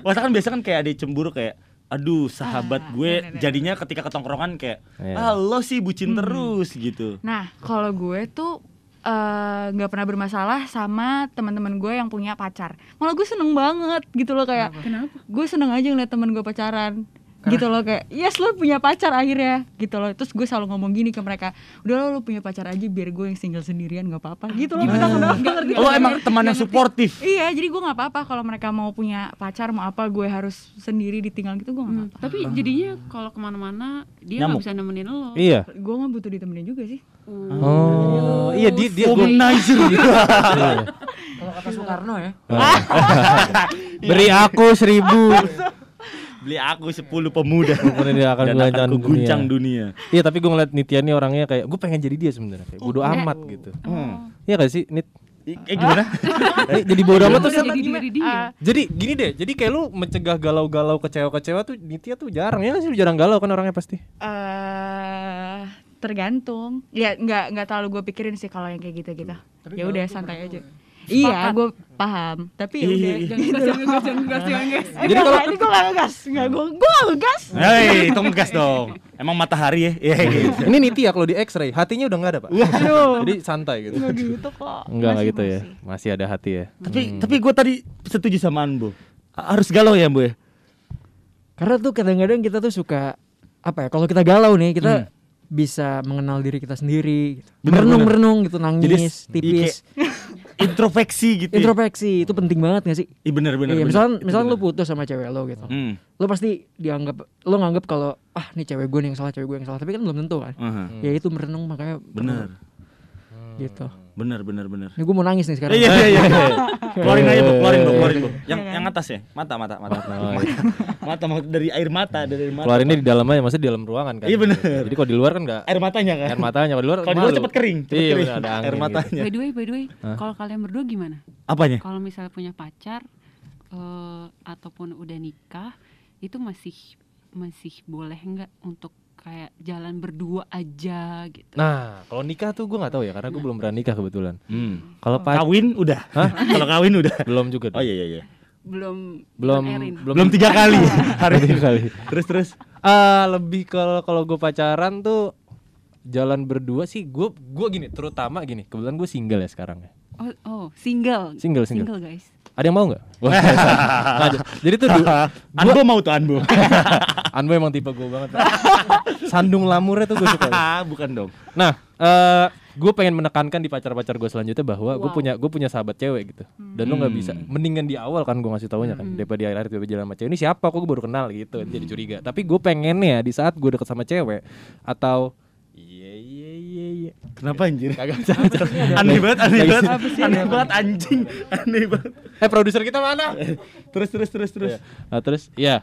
[SPEAKER 4] Masa kan biasa kan kayak ada cemburu kayak Aduh sahabat
[SPEAKER 5] Ah,
[SPEAKER 4] gue
[SPEAKER 5] nenek-nenek.
[SPEAKER 4] jadinya ketika ketongkrongan kayak
[SPEAKER 3] Iya.
[SPEAKER 4] Ah lo sih bucin terus gitu
[SPEAKER 5] Nah, kalau gue tuh eh, nggak pernah bermasalah sama teman-teman gue yang punya pacar. Malah gue seneng banget gitu loh kayak.
[SPEAKER 6] kenapa
[SPEAKER 5] Gue seneng aja ngeliat temen gue pacaran. Gitu loh kayak, yes lo punya pacar akhirnya gitu loh. Terus gue selalu ngomong gini ke mereka, udah lo, lo punya pacar aja biar gue yang single sendirian nggak apa-apa. Gitu loh. Kenapa? Nggak ngerti.
[SPEAKER 4] Lo emang teman yang suportif
[SPEAKER 5] Iya, jadi gue nggak apa-apa kalau mereka mau punya pacar mau apa gue harus sendiri ditinggal gitu gue nggak
[SPEAKER 6] Hmm,
[SPEAKER 5] apa-apa.
[SPEAKER 6] tapi jadinya kalau ke mana-mana dia nggak bisa nemenin lo
[SPEAKER 3] Iya.
[SPEAKER 5] Gue nggak butuh ditemenin juga sih.
[SPEAKER 3] Oh, iya dia dia
[SPEAKER 4] Womanizer
[SPEAKER 3] Iya.
[SPEAKER 2] Kalau kata Soekarno ya.
[SPEAKER 3] Beri aku seribu.
[SPEAKER 4] Beli aku 10 pemuda.
[SPEAKER 3] Kemudian dia akan
[SPEAKER 4] dan
[SPEAKER 3] guncang
[SPEAKER 4] akan kuguncang
[SPEAKER 3] dunia.
[SPEAKER 4] dunia.
[SPEAKER 3] Iya, tapi gue ngeliat Nitya nih orangnya kayak gue pengen jadi dia sebenarnya kayak bodo
[SPEAKER 6] eh.
[SPEAKER 3] amat gitu.
[SPEAKER 4] Hmm.
[SPEAKER 3] Iya gak sih, Nit?
[SPEAKER 4] Eh gimana?
[SPEAKER 3] Eh, jadi bodo amat tuh
[SPEAKER 6] jadi diri dia.
[SPEAKER 3] Jadi gini deh, jadi kayak lu mencegah galau-galau kecewa-kecewa tuh Nitya tuh jarang ya sih lu jarang galau kan orangnya pasti.
[SPEAKER 5] eh tergantung. Ya nggak nggak terlalu gue pikirin sih kalau yang kayak gitu gitu. Ya udah santai aja. Iya, gue paham. Tapi ya udah.
[SPEAKER 4] Iya.
[SPEAKER 5] Jangan gas, jangan gas, jangan gas, jangan gas.
[SPEAKER 3] Jadi kalau-
[SPEAKER 5] ini gue gak ngegas, nggak gue, gue gak ngegas.
[SPEAKER 4] Hei, itu ngegas dong. Emang matahari ya? Iya gitu.
[SPEAKER 3] Ini Nitya kalau di X-ray hatinya udah nggak ada pak.
[SPEAKER 5] Aduh,
[SPEAKER 3] Jadi santai gitu.
[SPEAKER 5] nggak gitu kok.
[SPEAKER 3] Enggak
[SPEAKER 5] Masih,
[SPEAKER 3] gitu ya.
[SPEAKER 5] masih.
[SPEAKER 3] Ada hati ya.
[SPEAKER 4] Tapi tapi gue tadi setuju sama Anbo. Harus galau ya, Bu ya?
[SPEAKER 2] Karena tuh kadang-kadang kita tuh suka apa ya? Kalau kita galau nih, kita bisa mengenal diri kita sendiri. gitu.
[SPEAKER 4] Bener,
[SPEAKER 2] Merenung-merenung gitu, nangis,
[SPEAKER 4] Jadi,
[SPEAKER 2] tipis.
[SPEAKER 4] Introspeksi gitu. ya.
[SPEAKER 2] Introspeksi itu penting banget gak sih?
[SPEAKER 4] Iya bener bener.
[SPEAKER 2] Iya,
[SPEAKER 4] bener.
[SPEAKER 2] misalkan lu putus sama cewek lo gitu.
[SPEAKER 4] Hmm.
[SPEAKER 2] Lo pasti dianggap lo nganggap kalau ah nih cewek gue nih yang salah, cewek gue yang salah, tapi kan belum tentu kan.
[SPEAKER 4] Aha.
[SPEAKER 2] Ya itu merenung makanya perlu
[SPEAKER 4] Bener.
[SPEAKER 2] gitu.
[SPEAKER 4] Bener bener bener.
[SPEAKER 2] Ini gue mau nangis nih sekarang.
[SPEAKER 4] Iya iya iya. keluarin aja bu, keluarin bu, keluarin bu. Yang yang atas ya, mata mata mata.
[SPEAKER 3] Oh, iya.
[SPEAKER 4] mata mata dari air mata dari air mata.
[SPEAKER 3] Keluarinnya di dalam aja, maksudnya di dalam ruangan kan.
[SPEAKER 4] Iya, bener.
[SPEAKER 3] Jadi kalau di luar kan enggak
[SPEAKER 4] air matanya kan.
[SPEAKER 3] air matanya, kalau di luar
[SPEAKER 4] Kalau di luar cepet kering, cepet
[SPEAKER 3] Iya,
[SPEAKER 4] kering.
[SPEAKER 3] ada angin
[SPEAKER 4] air
[SPEAKER 3] gitu.
[SPEAKER 4] matanya.
[SPEAKER 6] By the way, by the way, kalau kalian berdua gimana?
[SPEAKER 4] Apanya?
[SPEAKER 6] Kalau misalnya punya pacar eh, ataupun udah nikah, itu masih masih boleh nggak untuk kayak jalan berdua aja gitu?
[SPEAKER 3] Nah, kalau nikah tuh gue nggak tahu ya karena gue belum pernah nikah kebetulan.
[SPEAKER 4] Hmm.
[SPEAKER 3] Kalau pacar
[SPEAKER 4] Kawin udah. Kalau kawin udah.
[SPEAKER 3] belum juga.
[SPEAKER 4] Oh iya iya iya.
[SPEAKER 6] Belum
[SPEAKER 3] belum
[SPEAKER 6] Erin.
[SPEAKER 4] Belum tiga kali hari
[SPEAKER 3] tiga kali.
[SPEAKER 4] Terus terus.
[SPEAKER 3] Ah, lebih kalau kalau gue pacaran tuh jalan berdua sih gue gue gini terutama gini kebetulan gue single ya sekarang ya
[SPEAKER 6] Oh, oh, single.
[SPEAKER 3] Single, single.
[SPEAKER 6] guys.
[SPEAKER 3] Ada yang mau nggak? Jadi tuh du-
[SPEAKER 4] Anbo mau tuh Anbo.
[SPEAKER 3] Anbo emang tipe gue banget. Sandung lamurnya tuh gue suka.
[SPEAKER 4] Bukan dong.
[SPEAKER 3] nah eh gue pengen menekankan di pacar-pacar gue selanjutnya bahwa gue
[SPEAKER 6] Wow.
[SPEAKER 3] punya gue punya sahabat cewek gitu. Dan lo nggak bisa. Mendingan di awal kan gue ngasih taunya kan. Daripada di akhir tiba jalan sama cewek ini siapa? Kok gue baru kenal? Gitu. Jadi curiga. Tapi gue pengennya di saat gue deket sama cewek atau iya iya
[SPEAKER 4] Kenapa anjir?
[SPEAKER 3] kagak bisa
[SPEAKER 4] Aneh banget, aneh banget. Aneh banget anjing. Aneh banget.
[SPEAKER 3] eh produser kita mana
[SPEAKER 4] Terus terus terus terus.
[SPEAKER 3] Nah, terus ya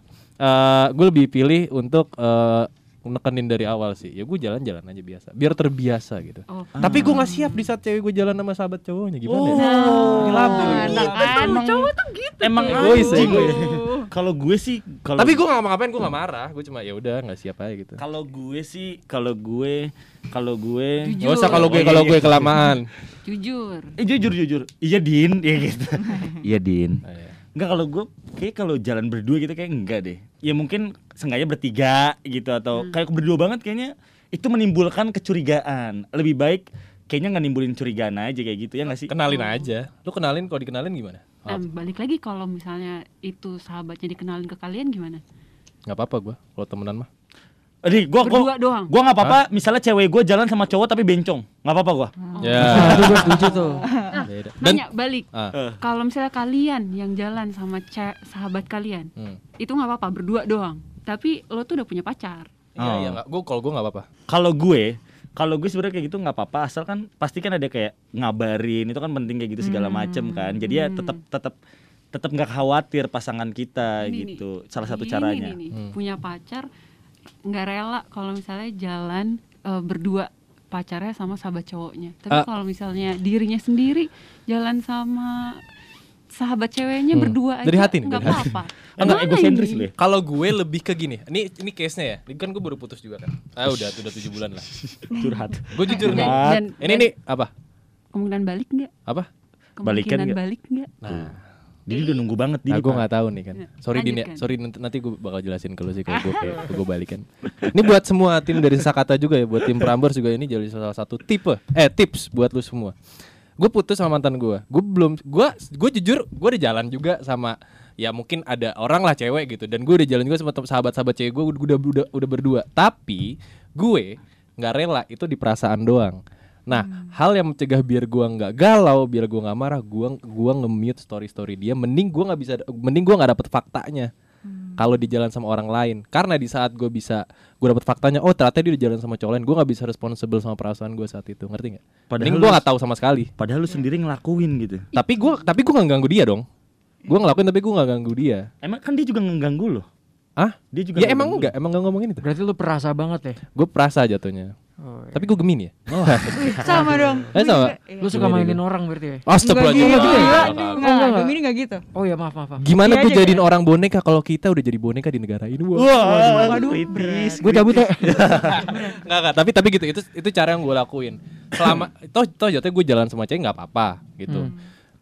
[SPEAKER 3] gue lebih pilih untuk eh, nekenin dari awal sih. Ya gue jalan-jalan aja biasa, biar terbiasa gitu.
[SPEAKER 6] Oh.
[SPEAKER 3] Tapi gue nggak siap di saat cewek gue jalan sama sahabat cowoknya gimana? ya?
[SPEAKER 4] Oh.
[SPEAKER 3] Ini labil.
[SPEAKER 5] Enak kan?
[SPEAKER 6] Cowok tuh gitu.
[SPEAKER 4] Emang
[SPEAKER 3] Egois ya,
[SPEAKER 4] anjing.
[SPEAKER 3] egois.
[SPEAKER 4] Kalau gue sih kalau
[SPEAKER 3] Tapi gue nggak ngapain, gue nggak marah. Gue cuma ya udah nggak siap aja gitu.
[SPEAKER 4] kalau gue sih kalau gue kalau gue
[SPEAKER 6] Jujur.
[SPEAKER 3] Gak usah kalau gue kalau gue kelamaan.
[SPEAKER 6] Jujur.
[SPEAKER 4] eh jujur jujur iya din ya gitu iya din
[SPEAKER 3] Nah, ya.
[SPEAKER 4] Enggak kalau gue kayak kalau jalan berdua gitu kayak enggak deh. Ya mungkin sengaja bertiga gitu atau kayak berdua banget kayaknya itu menimbulkan kecurigaan. Lebih baik kayaknya nggak nimbulin curigaan aja kayak gitu ya nggak sih?
[SPEAKER 3] Kenalin aja. Lu kenalin kalau dikenalin gimana?
[SPEAKER 6] Nah, balik lagi kalau misalnya itu sahabatnya dikenalin ke kalian gimana?
[SPEAKER 3] Nggak apa-apa gue kalau temenan mah.
[SPEAKER 4] Aduh, gua gua
[SPEAKER 6] Berdua doang.
[SPEAKER 4] gua nggak apa-apa. Misalnya cewek gue jalan sama cowok tapi bencong, nggak apa-apa gua.
[SPEAKER 3] Ya.
[SPEAKER 2] Itu gue setuju tuh.
[SPEAKER 3] Beda. Dan
[SPEAKER 6] Nanya balik.
[SPEAKER 3] ah,
[SPEAKER 6] Kalau misalnya kalian yang jalan sama ce- sahabat kalian,
[SPEAKER 3] hmm.
[SPEAKER 6] itu nggak apa-apa berdua doang. Tapi lo tuh udah punya pacar.
[SPEAKER 3] Iya,
[SPEAKER 4] Oh.
[SPEAKER 3] iya. Gue kalau gue nggak apa-apa.
[SPEAKER 4] Kalau gue kalau gue sebenarnya kayak gitu nggak apa-apa asal kan pasti kan ada kayak ngabarin itu kan penting kayak gitu segala macem kan jadi ya tetap tetap tetap nggak khawatir pasangan kita
[SPEAKER 6] Ini
[SPEAKER 4] gitu salah satu
[SPEAKER 6] Ini
[SPEAKER 4] caranya
[SPEAKER 6] nih, nih,
[SPEAKER 3] Hmm.
[SPEAKER 6] punya pacar nggak rela kalau misalnya jalan eh, berdua pacarnya sama sahabat cowoknya. Tapi
[SPEAKER 3] Ah.
[SPEAKER 6] kalau misalnya dirinya sendiri jalan sama sahabat ceweknya
[SPEAKER 3] Hmm.
[SPEAKER 6] berdua aja
[SPEAKER 3] Dari hati nih,
[SPEAKER 6] nggak apa-apa.
[SPEAKER 4] enggak egosentris lu ya
[SPEAKER 3] Kalau gue lebih ke gini, ini ini case nya ya. Ini kan gue baru putus juga kan. Ah udah, udah tujuh bulan lah.
[SPEAKER 4] curhat
[SPEAKER 3] Gue jujur nih. Ini nih apa?
[SPEAKER 6] kemungkinan balik nggak?
[SPEAKER 3] Apa?
[SPEAKER 4] Balikan
[SPEAKER 6] Kemungkinan
[SPEAKER 4] nggak?
[SPEAKER 6] balik nggak?
[SPEAKER 3] Nah,
[SPEAKER 4] jadi udah nunggu banget
[SPEAKER 3] nah
[SPEAKER 4] dia
[SPEAKER 3] gue nggak tahu nih kan. Sorry Din ya, sorry nanti, nanti gue bakal jelasin ke lu sih kalau gue kayak gue balikan. Ini buat semua tim dari Sakata juga ya, buat tim Prambors juga ini jadi salah satu tipe eh tips buat lu semua. Gue putus sama mantan gue. Gue belum gue gue jujur gue udah jalan juga sama ya mungkin ada orang lah cewek gitu dan gue udah jalan juga sama sahabat-sahabat cewek gue udah udah udah berdua. Tapi gue nggak rela itu di perasaan doang. Nah, hal yang mencegah biar gua nggak galau, biar gua nggak marah, gua gua nge-mute story-story dia. Mending gua nggak bisa, mending gua nggak dapet faktanya. Kalau di jalan sama orang lain, karena di saat gue bisa, gue dapet faktanya, oh ternyata dia udah jalan sama cowok lain, gue nggak bisa responsible sama perasaan gue saat itu, ngerti nggak?
[SPEAKER 4] Padahal
[SPEAKER 3] gue nggak tahu sama sekali.
[SPEAKER 4] padahal lu sendiri ngelakuin gitu
[SPEAKER 3] Tapi gue, tapi gue nggak ganggu dia dong. Gue ngelakuin tapi gue nggak ganggu dia.
[SPEAKER 4] emang kan dia juga ngeganggu lo
[SPEAKER 3] Ah?
[SPEAKER 4] Dia juga
[SPEAKER 3] Ya
[SPEAKER 4] nggak
[SPEAKER 3] emang enggak, emang enggak ngomongin itu.
[SPEAKER 2] Berarti lu perasa banget ya?
[SPEAKER 3] Gue perasa jatuhnya.
[SPEAKER 2] Oh, iya.
[SPEAKER 3] Tapi gue gemini ya.
[SPEAKER 5] sama dong.
[SPEAKER 3] Eh, sama?
[SPEAKER 5] Iya.
[SPEAKER 2] Lu suka
[SPEAKER 3] Gemini
[SPEAKER 2] mainin orang berarti ya?
[SPEAKER 3] Astagfirullahaladzim.
[SPEAKER 5] Enggak gitu.
[SPEAKER 3] Kakak.
[SPEAKER 5] enggak. Gemini enggak gitu.
[SPEAKER 2] Oh ya maaf maaf. maaf.
[SPEAKER 3] Gimana
[SPEAKER 5] Iya
[SPEAKER 3] tuh jadiin
[SPEAKER 5] ya.
[SPEAKER 3] orang boneka kalau kita udah jadi boneka di negara ini? Wah.
[SPEAKER 5] Waduh,
[SPEAKER 4] kritis.
[SPEAKER 2] Gue cabut ya.
[SPEAKER 3] Enggak enggak, tapi tapi gitu. Itu itu cara yang gue lakuin. Selama toh toh jatuhnya gue jalan sama cewek nggak apa-apa gitu.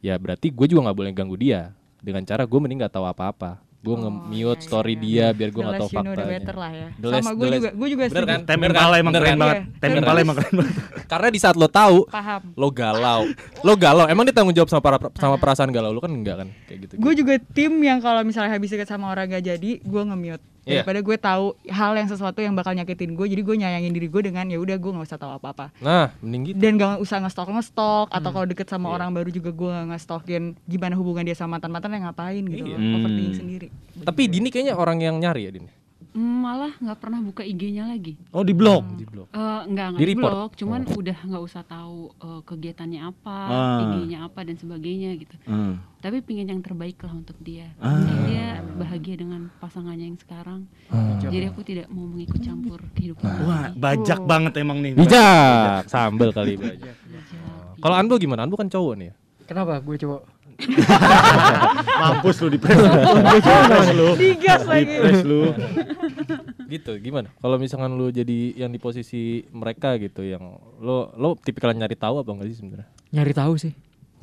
[SPEAKER 3] Ya berarti gue juga nggak boleh ganggu dia dengan cara gue mending nggak tahu apa-apa. Gue nge-mute
[SPEAKER 5] iya,
[SPEAKER 3] story
[SPEAKER 5] iya.
[SPEAKER 3] dia biar gue nggak tahu
[SPEAKER 5] less you know, better lah ya.
[SPEAKER 3] The less-
[SPEAKER 5] Sama gue juga, gue juga
[SPEAKER 3] Bener
[SPEAKER 5] setuju.
[SPEAKER 3] kan?
[SPEAKER 4] Tem
[SPEAKER 3] Bener
[SPEAKER 4] Impala
[SPEAKER 3] kan?
[SPEAKER 4] emang keren banget.
[SPEAKER 5] Iya.
[SPEAKER 4] Tem
[SPEAKER 5] Terus?
[SPEAKER 4] Impala emang keren banget.
[SPEAKER 3] Karena di saat lo tahu
[SPEAKER 5] Paham.
[SPEAKER 3] lo galau, lo galau. Emang dia tanggung jawab sama para sama perasaan galau lo kan enggak kan kayak gitu.
[SPEAKER 5] Gue juga tim yang kalau misalnya habis deket sama orang gak jadi, gue nge-mute.
[SPEAKER 3] Iya.
[SPEAKER 5] Daripada gue tahu hal yang sesuatu yang bakal nyakitin gue, jadi gue nyayangin diri gue dengan ya udah gue nggak usah tahu apa-apa.
[SPEAKER 3] Nah, mending gitu.
[SPEAKER 5] Dan gak usah nge-stalk nge-stalk atau
[SPEAKER 3] Hmm.
[SPEAKER 5] kalau deket sama
[SPEAKER 3] Iya.
[SPEAKER 5] orang baru juga gue gak nge-stalkin gimana hubungan dia sama mantan-mantan yang ngapain gitu.
[SPEAKER 3] Iya.
[SPEAKER 5] loh. Overthinking
[SPEAKER 4] Hmm.
[SPEAKER 5] sendiri.
[SPEAKER 3] Tapi Dini kayaknya orang yang nyari ya Dini.
[SPEAKER 6] Hmm, malah nggak pernah buka IG-nya lagi.
[SPEAKER 4] Oh, di blok.
[SPEAKER 3] Di blok.
[SPEAKER 6] Eh, enggak
[SPEAKER 3] Di
[SPEAKER 6] enggak di blok, cuman udah nggak usah tahu eh, kegiatannya apa,
[SPEAKER 4] Ah.
[SPEAKER 6] IG-nya apa dan sebagainya gitu.
[SPEAKER 4] Hmm.
[SPEAKER 6] Tapi pingin yang terbaik lah untuk dia.
[SPEAKER 4] Ah.
[SPEAKER 6] Dan dia bahagia dengan pasangannya yang sekarang. Jadi aku tidak mau mengikut campur kehidupan dia.
[SPEAKER 4] Wah, bajak banget emang nih.
[SPEAKER 3] Bijak, sambel kali bijak. Kalau Anbo gimana? Anbo kan cowok nih ya.
[SPEAKER 2] Kenapa gue cowok?
[SPEAKER 4] Mampus lu di press. Lu.
[SPEAKER 5] Digas lagi.
[SPEAKER 4] Dipres lu.
[SPEAKER 3] Gitu, gimana? Kalau misalkan lu jadi yang di posisi mereka gitu yang lo lo tipikal nyari tahu apa enggak sih sebenarnya?
[SPEAKER 2] Nyari tahu sih.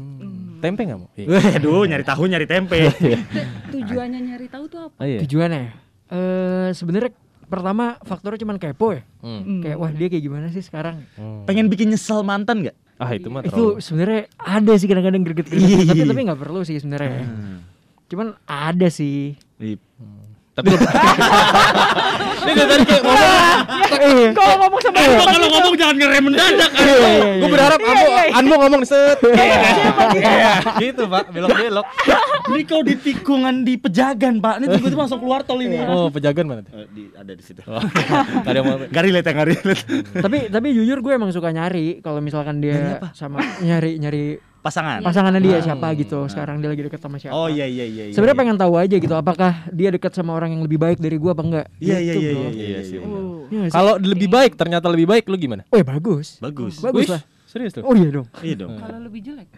[SPEAKER 3] Hmm. Tempe nggak mau? Iya.
[SPEAKER 4] Waduh, nyari tahu nyari tempe.
[SPEAKER 6] Tujuannya nyari tahu tuh apa?
[SPEAKER 3] Oh, iya.
[SPEAKER 2] Tujuannya ya? Eh sebenarnya pertama faktornya cuma kepo ya.
[SPEAKER 3] Hmm.
[SPEAKER 5] Hmm.
[SPEAKER 2] Kayak wah dia kayak gimana sih sekarang?
[SPEAKER 3] Hmm.
[SPEAKER 4] Pengen bikin nyesel mantan nggak?
[SPEAKER 3] Ah itu mah
[SPEAKER 2] itu sebenarnya ada sih kadang-kadang greget-greget tapi tapi nggak perlu sih sebenarnya. Cuman ada sih.
[SPEAKER 4] Ih,
[SPEAKER 3] Tapi lo Ini dari tadi kayak ngomong
[SPEAKER 2] Iya.
[SPEAKER 5] Kalau ngomong sama
[SPEAKER 4] Kalau kalau ngomong jangan ngerem mendadak.
[SPEAKER 3] Gue berharap Anbo Anbo ngomong set Gitu pak, belok-belok
[SPEAKER 4] Ini kau di tikungan di pejagan, Pak. Ini tiba-tiba langsung keluar tol ini.
[SPEAKER 3] Oh pejagan mana tuh?
[SPEAKER 4] Eh, di, ada di situ.
[SPEAKER 3] Oh, Gak ada yang mau
[SPEAKER 4] Gak relate ya, relate.
[SPEAKER 2] tapi tapi jujur gue emang suka nyari kalau misalkan dia sama nyari nyari
[SPEAKER 4] Pasangan.
[SPEAKER 2] pasangannya dia siapa gitu. Sekarang dia lagi deket sama siapa.
[SPEAKER 4] Oh iya iya iya. iya.
[SPEAKER 2] Sebenarnya pengen tahu aja gitu apakah dia dekat sama orang yang lebih baik dari gua apa enggak.
[SPEAKER 4] Iya iya
[SPEAKER 2] Gitu,
[SPEAKER 4] iya iya iya.
[SPEAKER 3] Iya sih,
[SPEAKER 4] iya.
[SPEAKER 2] Iya sih?
[SPEAKER 3] Kalau lebih baik ternyata lebih baik lu gimana?
[SPEAKER 2] Oh ya bagus.
[SPEAKER 4] Bagus.
[SPEAKER 2] Bagus lah.
[SPEAKER 3] Serius tuh?
[SPEAKER 2] Oh iya dong.
[SPEAKER 4] Iya dong.
[SPEAKER 6] Kalau lebih jelek.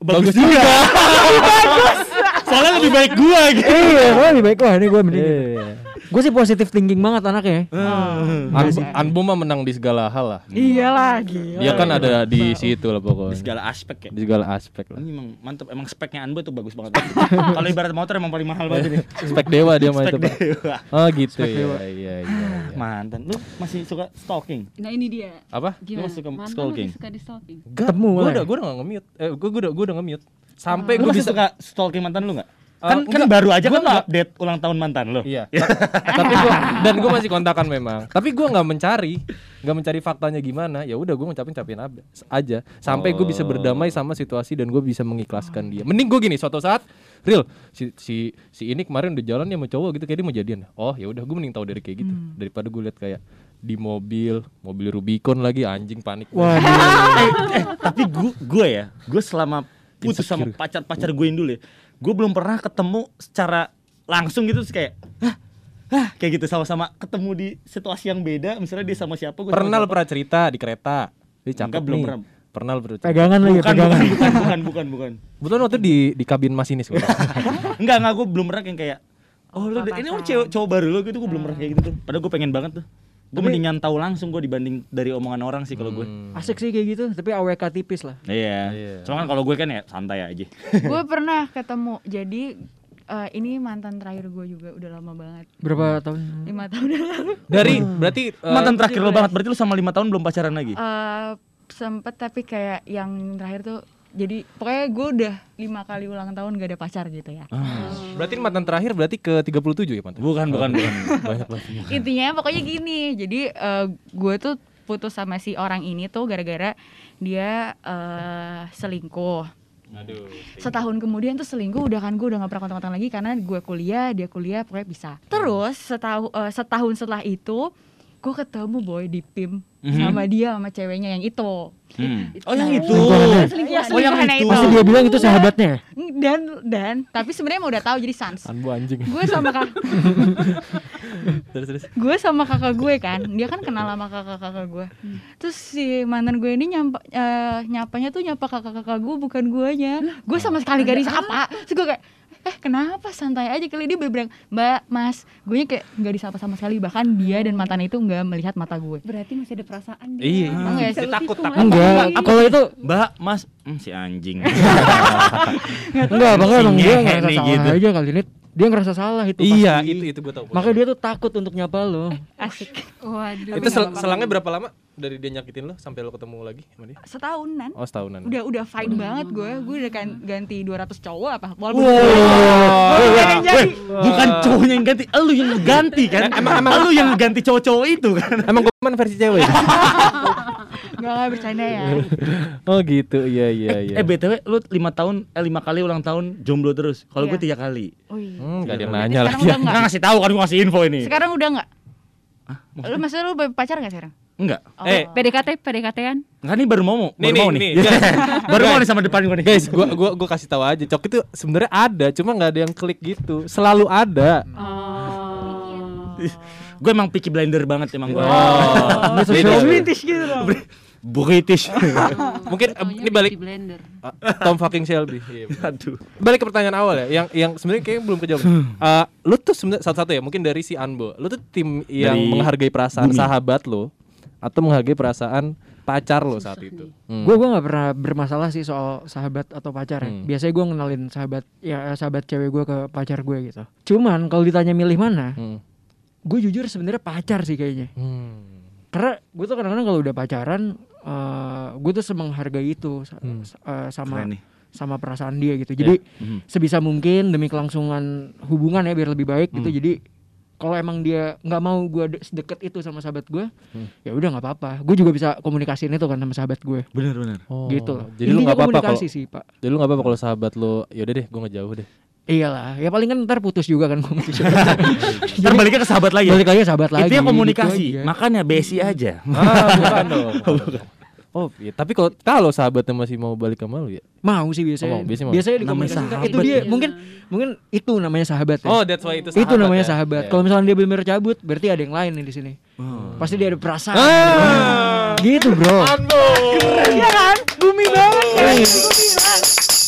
[SPEAKER 4] Bagus juga. Soalnya lebih baik gua gitu.
[SPEAKER 2] iya, lebih baik wah ini gua mending.
[SPEAKER 3] Iya.
[SPEAKER 2] Gue sih positif thinking banget anaknya.
[SPEAKER 3] Anbo, Anbo mah menang di segala hal lah.
[SPEAKER 5] Iyalah gila.
[SPEAKER 3] Dia kan ada di situ lah
[SPEAKER 4] Di
[SPEAKER 3] pokoknya.
[SPEAKER 4] segala aspek ya.
[SPEAKER 3] Di segala aspek lah.
[SPEAKER 4] Ini emang mantep, emang speknya Anbo tuh bagus banget. Kalau ibarat motor emang paling mahal banget ini.
[SPEAKER 3] Spek dewa dia mah
[SPEAKER 4] Spek
[SPEAKER 3] itu. Pak.
[SPEAKER 4] dewa.
[SPEAKER 3] Oh gitu
[SPEAKER 2] Spek
[SPEAKER 3] ya.
[SPEAKER 2] dewa.
[SPEAKER 3] Iya iya. iya.
[SPEAKER 4] Mantan. Lu masih suka stalking?
[SPEAKER 6] Nah ini dia.
[SPEAKER 3] Apa?
[SPEAKER 6] Gimana?
[SPEAKER 4] suka
[SPEAKER 6] Mantan
[SPEAKER 4] stalking?
[SPEAKER 6] lebih suka di stalking.
[SPEAKER 2] Ketemu
[SPEAKER 3] Gue udah gue udah nge-mute. Eh gue udah gue udah nge-mute. Sampai
[SPEAKER 4] Lu
[SPEAKER 3] gue
[SPEAKER 4] masih
[SPEAKER 3] bisa
[SPEAKER 4] suka stalking mantan lu nggak?
[SPEAKER 3] Eh,
[SPEAKER 4] Kan kan
[SPEAKER 3] enggak.
[SPEAKER 4] baru aja
[SPEAKER 3] Gua
[SPEAKER 4] kan
[SPEAKER 3] enggak.
[SPEAKER 4] update ulang tahun mantan lo.
[SPEAKER 3] Iya. Tapi gua dan gue masih kontakan memang. Tapi gue nggak mencari, nggak mencari faktanya gimana. Ya udah gue ngucapin capin aja. Sampai gue bisa berdamai sama situasi dan gue bisa mengikhlaskan dia. Mending gue gini, suatu saat real si si si ini kemarin udah jalan ya sama cowok gitu kayak dia mau jadian. Oh ya udah gue mending tahu dari kayak gitu daripada gue lihat kayak di mobil, mobil Rubicon lagi anjing panik.
[SPEAKER 2] Waduh.
[SPEAKER 4] eh, eh, tapi gua gua ya, gua selama putus sama pacar-pacar gue yang dulu ya, gue belum pernah ketemu secara langsung gitu terus kayak hah, hah, kayak gitu sama-sama ketemu di situasi yang beda, misalnya dia sama siapa, gua sama
[SPEAKER 3] Pernah
[SPEAKER 4] siapa.
[SPEAKER 3] pernah cerita di kereta? Dia cakep
[SPEAKER 4] Enggak, belum
[SPEAKER 3] nih.
[SPEAKER 4] pernah.
[SPEAKER 3] Pernah pernah cerita?
[SPEAKER 2] Pegangan lagi,
[SPEAKER 4] bukan,
[SPEAKER 2] pegangan.
[SPEAKER 4] bukan, bukan, bukan, bukan, bukan.
[SPEAKER 3] Betul waktu di di kabin masinis gua.
[SPEAKER 4] Enggak, enggak, gue belum pernah yang kayak Oh lu ini orang cewek cowok baru lu gitu gue belum pernah kayak gitu tuh. Padahal gue pengen banget tuh. Gue mendingan tahu langsung gue dibanding dari omongan orang sih kalau gue.
[SPEAKER 2] Asik sih kayak gitu, tapi AWK tipis lah.
[SPEAKER 4] Iya.
[SPEAKER 3] Iya.
[SPEAKER 4] Cuma kan kalau gue kan ya santai aja.
[SPEAKER 5] gue pernah ketemu. Jadi eh, ini mantan terakhir gue juga udah lama banget.
[SPEAKER 2] Berapa tahun?
[SPEAKER 5] Lima tahun yang lalu.
[SPEAKER 3] Dari berarti eh,
[SPEAKER 4] Mantan terakhir lo banget berarti lu sama lima tahun belum pacaran lagi.
[SPEAKER 5] Eh, sempet tapi kayak yang terakhir tuh jadi pokoknya gue udah lima kali ulang tahun gak ada pacar gitu ya
[SPEAKER 3] berarti mantan terakhir berarti ke 37 ya mantan?
[SPEAKER 4] Bukan, bukan, bukan.
[SPEAKER 3] Banyak banget.
[SPEAKER 5] intinya pokoknya gini jadi eh, gue tuh putus sama si orang ini tuh gara-gara dia eh, selingkuh
[SPEAKER 3] Aduh.
[SPEAKER 5] setahun kemudian tuh selingkuh udah kan gue udah gak pernah kontak-kontak lagi karena gue kuliah dia kuliah pokoknya bisa terus setahun setahun setelah itu gue ketemu boy di PIM
[SPEAKER 4] Mhm.
[SPEAKER 5] sama dia sama ceweknya yang itu
[SPEAKER 4] Hmm. Oh yang itu.
[SPEAKER 5] Selingkuhan.
[SPEAKER 4] Oh yang
[SPEAKER 5] Selingkuhannya
[SPEAKER 4] itu.
[SPEAKER 2] Pasti dia bilang itu sahabatnya.
[SPEAKER 5] dan dan tapi sebenarnya emang udah tahu jadi sans
[SPEAKER 3] Anbu anjing.
[SPEAKER 5] gue sama kak
[SPEAKER 3] terus terus.
[SPEAKER 5] gue sama kakak gue kan dia kan kenal sama kakak kakak gue terus si mantan gue ini nyampa eh, nyapanya tuh nyapa kakak kakak gue bukan guanya gue sama sekali gak disapa terus gue kayak eh kenapa santai aja kali dia bilang mbak mas gue kayak nggak disapa sama sekali bahkan dia dan mantan itu nggak melihat mata gue
[SPEAKER 6] Berarti masih ada perasaan dia.
[SPEAKER 3] Iya.
[SPEAKER 5] Emang nggak sih?
[SPEAKER 3] Takut takut.
[SPEAKER 2] Enggak, kalau itu
[SPEAKER 4] Mbak, Mas, hmm, si anjing.
[SPEAKER 2] enggak, bang emang dia
[SPEAKER 4] Ngehe
[SPEAKER 2] ngerasa salah
[SPEAKER 4] gitu.
[SPEAKER 2] aja kali ini. Dia ngerasa salah itu.
[SPEAKER 3] Iya,
[SPEAKER 2] pasti.
[SPEAKER 3] itu itu gue tahu.
[SPEAKER 2] Makanya dia tuh takut untuk nyapa lo.
[SPEAKER 5] asik
[SPEAKER 6] Waduh.
[SPEAKER 3] itu sel- selangnya berapa lama dari dia nyakitin lo sampai lo ketemu lagi sama dia?
[SPEAKER 5] setahunan
[SPEAKER 3] Oh setahunan.
[SPEAKER 5] udah udah fine banget gue gue udah kan ganti 200 cowok apa walaupun
[SPEAKER 4] Wow.
[SPEAKER 5] Bukan yang jadi.
[SPEAKER 4] Weh, bukan cowoknya yang ganti, elu yang ganti kan? Emang emang lu yang ganti cowok-cowok itu kan?
[SPEAKER 3] Emang gue versi cewek.
[SPEAKER 5] nggak nggak bercanda ya
[SPEAKER 3] oh gitu, iya iya iya.
[SPEAKER 4] Eh btw, lu lima tahun, eh lima kali ulang tahun jomblo terus. Kalau gue
[SPEAKER 5] Iya.
[SPEAKER 4] tiga kali.
[SPEAKER 5] oh iya
[SPEAKER 3] Hmm, gak ada yang
[SPEAKER 5] Berarti
[SPEAKER 3] nanya
[SPEAKER 5] sekarang
[SPEAKER 3] lagi.
[SPEAKER 5] udah nggak
[SPEAKER 4] Nggak ngasih tahu kan gue ngasih info ini.
[SPEAKER 5] sekarang udah nggak lu maksudnya lu pacar nggak sekarang
[SPEAKER 4] Enggak.
[SPEAKER 5] Oh.
[SPEAKER 3] Eh,
[SPEAKER 6] PDKT, PDKT-an.
[SPEAKER 4] Enggak nih baru mau mau.
[SPEAKER 3] Nih,
[SPEAKER 4] Baru mau
[SPEAKER 3] nih,
[SPEAKER 4] nih.
[SPEAKER 3] nih,
[SPEAKER 4] baru mau nih sama depan gue nih.
[SPEAKER 3] Guys, gua gua gua kasih tahu aja. Cok itu sebenarnya ada, cuma nggak ada yang klik gitu. Selalu ada.
[SPEAKER 6] Oh.
[SPEAKER 4] gue emang picky blinder banget emang gue.
[SPEAKER 3] Oh.
[SPEAKER 2] British gitu dong.
[SPEAKER 4] British.
[SPEAKER 3] Mungkin
[SPEAKER 6] Taunya
[SPEAKER 3] ini balik
[SPEAKER 6] blender.
[SPEAKER 3] Ah, Tom fucking Shelby. Iya.
[SPEAKER 4] Aduh.
[SPEAKER 3] Balik ke pertanyaan awal ya, yang yang sebenarnya kayaknya belum kejawab. Eh, lu tuh sebenarnya satu-satu ya, mungkin dari si Anbo. Lu tuh tim yang
[SPEAKER 4] Dari
[SPEAKER 3] menghargai perasaan
[SPEAKER 4] Bumi.
[SPEAKER 3] sahabat lo atau menghargai perasaan pacar lo saat itu. Hmm.
[SPEAKER 2] Gue gue nggak pernah bermasalah sih soal sahabat atau pacar ya.
[SPEAKER 3] Hmm.
[SPEAKER 2] Biasanya gue ngenalin sahabat ya sahabat cewek gue ke pacar gue gitu. Cuman kalau ditanya milih mana,
[SPEAKER 3] Hmm.
[SPEAKER 2] gue jujur sebenarnya pacar sih kayaknya.
[SPEAKER 3] Hmm.
[SPEAKER 2] Karena gue tuh kadang-kadang kalau udah pacaran, eh gue tuh menghargai itu
[SPEAKER 3] Hmm.
[SPEAKER 2] eh, sama sama perasaan dia gitu. Jadi
[SPEAKER 4] Mhm.
[SPEAKER 2] sebisa mungkin demi kelangsungan hubungan ya biar lebih baik gitu.
[SPEAKER 4] Hmm.
[SPEAKER 2] Jadi kalau emang dia nggak mau gue de- sedekat itu sama sahabat gue,
[SPEAKER 3] Hmm.
[SPEAKER 2] ya udah nggak apa-apa. Gue juga bisa komunikasiin itu kan sama sahabat gue.
[SPEAKER 4] Bener bener.
[SPEAKER 3] Oh,
[SPEAKER 2] gitu.
[SPEAKER 3] Jadi lu
[SPEAKER 2] Intinya
[SPEAKER 3] nggak apa-apa kalau
[SPEAKER 2] sih pak.
[SPEAKER 3] jadi lu nggak apa-apa kalau sahabat lo yaudah deh, gue ngejauh deh.
[SPEAKER 2] Iyalah, ya paling kan ntar putus juga kan komunikasi.
[SPEAKER 4] Ntar baliknya ke sahabat lagi.
[SPEAKER 2] Balik lagi sahabat lagi.
[SPEAKER 4] Itu yang
[SPEAKER 2] gitu
[SPEAKER 4] komunikasi.
[SPEAKER 2] aja.
[SPEAKER 4] Makanya besi aja.
[SPEAKER 3] Ah, bukan dong. Oh, iya. tapi kalau kalau sahabatnya masih mau balik ke lu ya.
[SPEAKER 2] Mau sih biasanya.
[SPEAKER 3] Oh, mau, biasanya mau.
[SPEAKER 2] biasanya dikomunikasikan.
[SPEAKER 4] sahabat.
[SPEAKER 2] Itu dia
[SPEAKER 6] Iya.
[SPEAKER 2] mungkin mungkin itu namanya sahabat ya.
[SPEAKER 3] Oh, that's why itu
[SPEAKER 2] itu namanya
[SPEAKER 3] ya?
[SPEAKER 2] sahabat.
[SPEAKER 3] Iya.
[SPEAKER 2] Kalau misalnya dia benar cabut, berarti ada yang lain nih di sini.
[SPEAKER 4] Oh.
[SPEAKER 2] Pasti dia ada perasaan.
[SPEAKER 3] Ah.
[SPEAKER 2] Gitu, Bro.
[SPEAKER 5] Iya kan bumi banget kan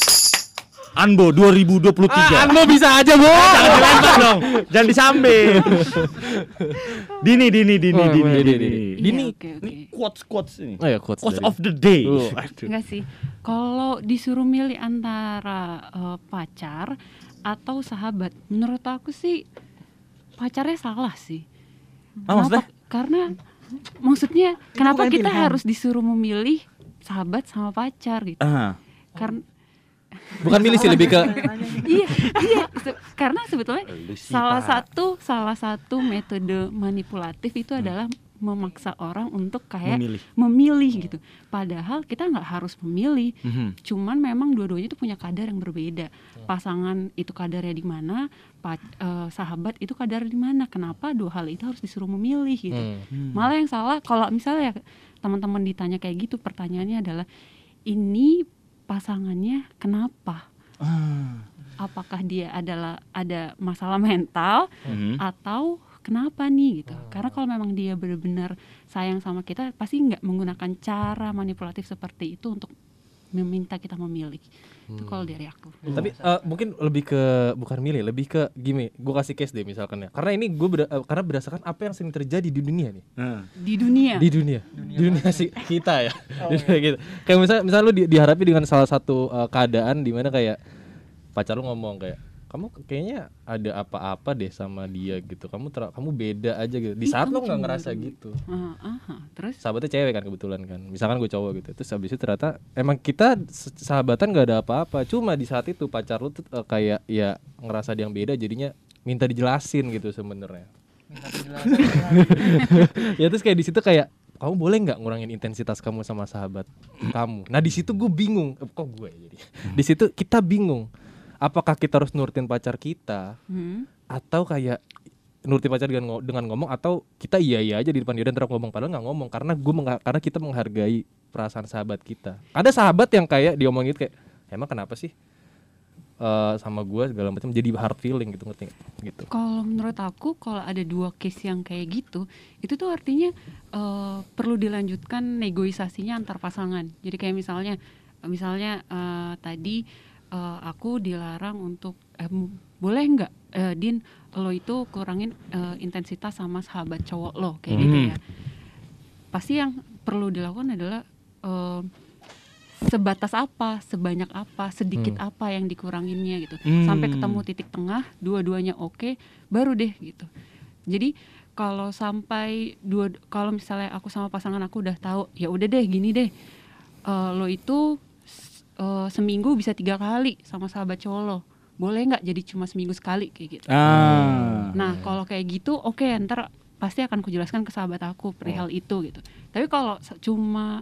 [SPEAKER 4] Anbo 2023.
[SPEAKER 3] Ah, Anbo bisa aja, Bu.
[SPEAKER 4] Jangan dilempar dong. Jangan disambil. dini dini dini
[SPEAKER 2] Oh,
[SPEAKER 4] dini
[SPEAKER 2] boleh,
[SPEAKER 4] dini.
[SPEAKER 3] dini.
[SPEAKER 6] Iya,
[SPEAKER 3] Dini.
[SPEAKER 6] oke, oke.
[SPEAKER 4] Ini quotes quotes ini.
[SPEAKER 3] Oh ya, quotes,
[SPEAKER 4] Quotes
[SPEAKER 3] dari-
[SPEAKER 4] of the day.
[SPEAKER 3] Oh.
[SPEAKER 6] Enggak sih. Kalau disuruh milih antara eh, pacar atau sahabat, menurut aku sih pacarnya salah sih.
[SPEAKER 4] Ah, maksudnya?
[SPEAKER 6] Kenapa? Karena maksudnya kenapa kita
[SPEAKER 2] pilihan.
[SPEAKER 6] harus disuruh memilih sahabat sama pacar gitu?
[SPEAKER 4] Ah.
[SPEAKER 6] Karena
[SPEAKER 3] Bukan milih sih lebih ke
[SPEAKER 6] iya, iya, se- karena sebetulnya salah
[SPEAKER 4] Pak.
[SPEAKER 6] satu salah satu metode manipulatif itu adalah memaksa orang untuk kayak
[SPEAKER 4] Memilih.
[SPEAKER 6] memilih gitu. Padahal kita nggak harus memilih.
[SPEAKER 4] Mhm.
[SPEAKER 6] Cuman memang dua-duanya itu punya kadar yang berbeda. Pasangan itu kadarnya di mana, pa- eh, sahabat itu kadar di mana. Kenapa dua hal itu harus disuruh memilih gitu.
[SPEAKER 3] Hmm.
[SPEAKER 6] Malah yang salah kalau misalnya teman-teman ditanya kayak gitu, pertanyaannya adalah ini pasangannya kenapa?
[SPEAKER 4] Ah.
[SPEAKER 6] Apakah dia adalah ada masalah mental
[SPEAKER 4] Mhm.
[SPEAKER 6] atau kenapa nih gitu? Karena kalau memang dia benar-benar sayang sama kita, pasti nggak menggunakan cara manipulatif seperti itu untuk meminta kita memilih. Itu kalau dari aku.
[SPEAKER 3] Tapi eh, mungkin lebih ke bukan milih, lebih ke gini. Gue kasih case deh misalkan ya. Karena ini gue karena berdasarkan apa yang sering terjadi di dunia nih.
[SPEAKER 4] Ah.
[SPEAKER 6] Di dunia.
[SPEAKER 3] Di dunia, di dunia sih kita ya. Di dunia kita. Kayak misal, misal lu di- dihadapi dengan salah satu eh, keadaan di mana kayak pacar lu ngomong kayak kamu kayaknya ada apa-apa deh sama dia gitu. Kamu ter- kamu beda aja gitu. Di saat lu nggak ngerasa gitu.
[SPEAKER 6] Ah, ah, terus?
[SPEAKER 3] Sahabatnya cewek kan kebetulan kan. Misalkan gue cowok gitu terus habis itu ternyata emang kita sahabatan gak ada apa-apa. Cuma di saat itu pacar lu tuh eh, kayak ya ngerasa dia yang beda jadinya minta dijelasin gitu sebenarnya. Ya terus kayak di situ kayak kamu boleh nggak ngurangin intensitas kamu sama sahabat kamu? Nah di situ gue bingung. Eh, kok gue ya jadi? Di situ kita bingung apakah kita harus nurutin pacar kita?
[SPEAKER 6] Hmm,
[SPEAKER 3] atau kayak nurutin pacar dengan dengan ngomong atau kita iya iya aja di depan dia dan terus ngomong padahal nggak ngomong karena gue karena kita menghargai perasaan sahabat kita. Ada sahabat yang kayak diomongin kayak emang kenapa sih eh, sama gue segala macam? Jadi hard feeling gitu ngerti gitu.
[SPEAKER 6] Kalau menurut aku kalau ada dua case yang kayak gitu, itu tuh artinya eh, perlu dilanjutkan negosiasinya antar pasangan. Jadi kayak misalnya misalnya eh, tadi eh, aku dilarang untuk eh, boleh nggak eh, Din lo itu kurangin eh, intensitas sama sahabat cowok lo kayak gitu
[SPEAKER 4] Hmm.
[SPEAKER 6] ya. Pasti yang perlu dilakukan adalah eh, sebatas apa, sebanyak apa, sedikit apa yang dikuranginnya gitu. Sampai
[SPEAKER 4] Hmm.
[SPEAKER 6] ketemu titik tengah, dua-duanya oke, baru deh gitu. Jadi kalau sampai dua kalau misalnya aku sama pasangan aku udah tahu, ya udah deh gini deh. eh, lo itu eh, seminggu bisa tiga kali sama sahabat cowok lo. Boleh nggak jadi cuma seminggu sekali kayak gitu.
[SPEAKER 4] Ah.
[SPEAKER 6] Nah, kalau kayak gitu, oke, ntar pasti akan kujelaskan ke sahabat aku perihal itu gitu. Tapi kalau cuma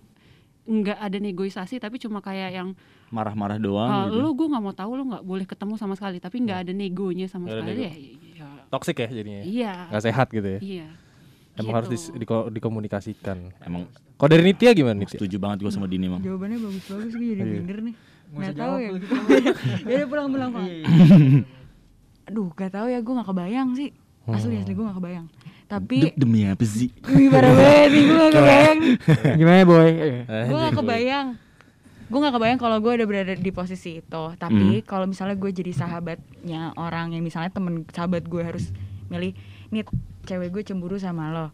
[SPEAKER 6] nggak ada negosiasi, tapi cuma kayak yang
[SPEAKER 4] Marah-marah doang
[SPEAKER 6] "Ah,
[SPEAKER 4] gitu.
[SPEAKER 6] lu gue nggak mau tahu, lu nggak boleh ketemu sama sekali, tapi nggak ada negonya sama
[SPEAKER 3] ada
[SPEAKER 6] sekali
[SPEAKER 3] nego.
[SPEAKER 6] ya. ya
[SPEAKER 3] toxic ya jadinya ya?
[SPEAKER 6] iya,
[SPEAKER 3] nggak sehat gitu ya
[SPEAKER 6] iya.
[SPEAKER 3] emang harus dis-
[SPEAKER 6] Gitu.
[SPEAKER 3] diko- dikomunikasikan
[SPEAKER 4] Emang
[SPEAKER 3] kalau dari Nitya gimana Nitya
[SPEAKER 4] setuju banget gue sama Dini, Mang.
[SPEAKER 5] Jawabannya bagus-bagus gue jadi
[SPEAKER 3] Iya.
[SPEAKER 5] minder nih.
[SPEAKER 2] Nggak
[SPEAKER 5] tahu
[SPEAKER 2] jawab
[SPEAKER 5] ya. ya udah pulang-pulang Pak. Aduh, gak tahu ya gue gak kebayang sih. Asli asli gue gak kebayang. Tapi
[SPEAKER 4] De- demi apa sih?
[SPEAKER 5] Banget nih gue gak kebayang.
[SPEAKER 2] Gimana boy?
[SPEAKER 3] Eh,
[SPEAKER 5] gue gak kebayang. Gue gak kebayang kalau gue udah berada di posisi itu. Tapi kalau misalnya gue jadi sahabatnya orang yang misalnya temen sahabat gue harus milih, nih cewek gue cemburu sama lo.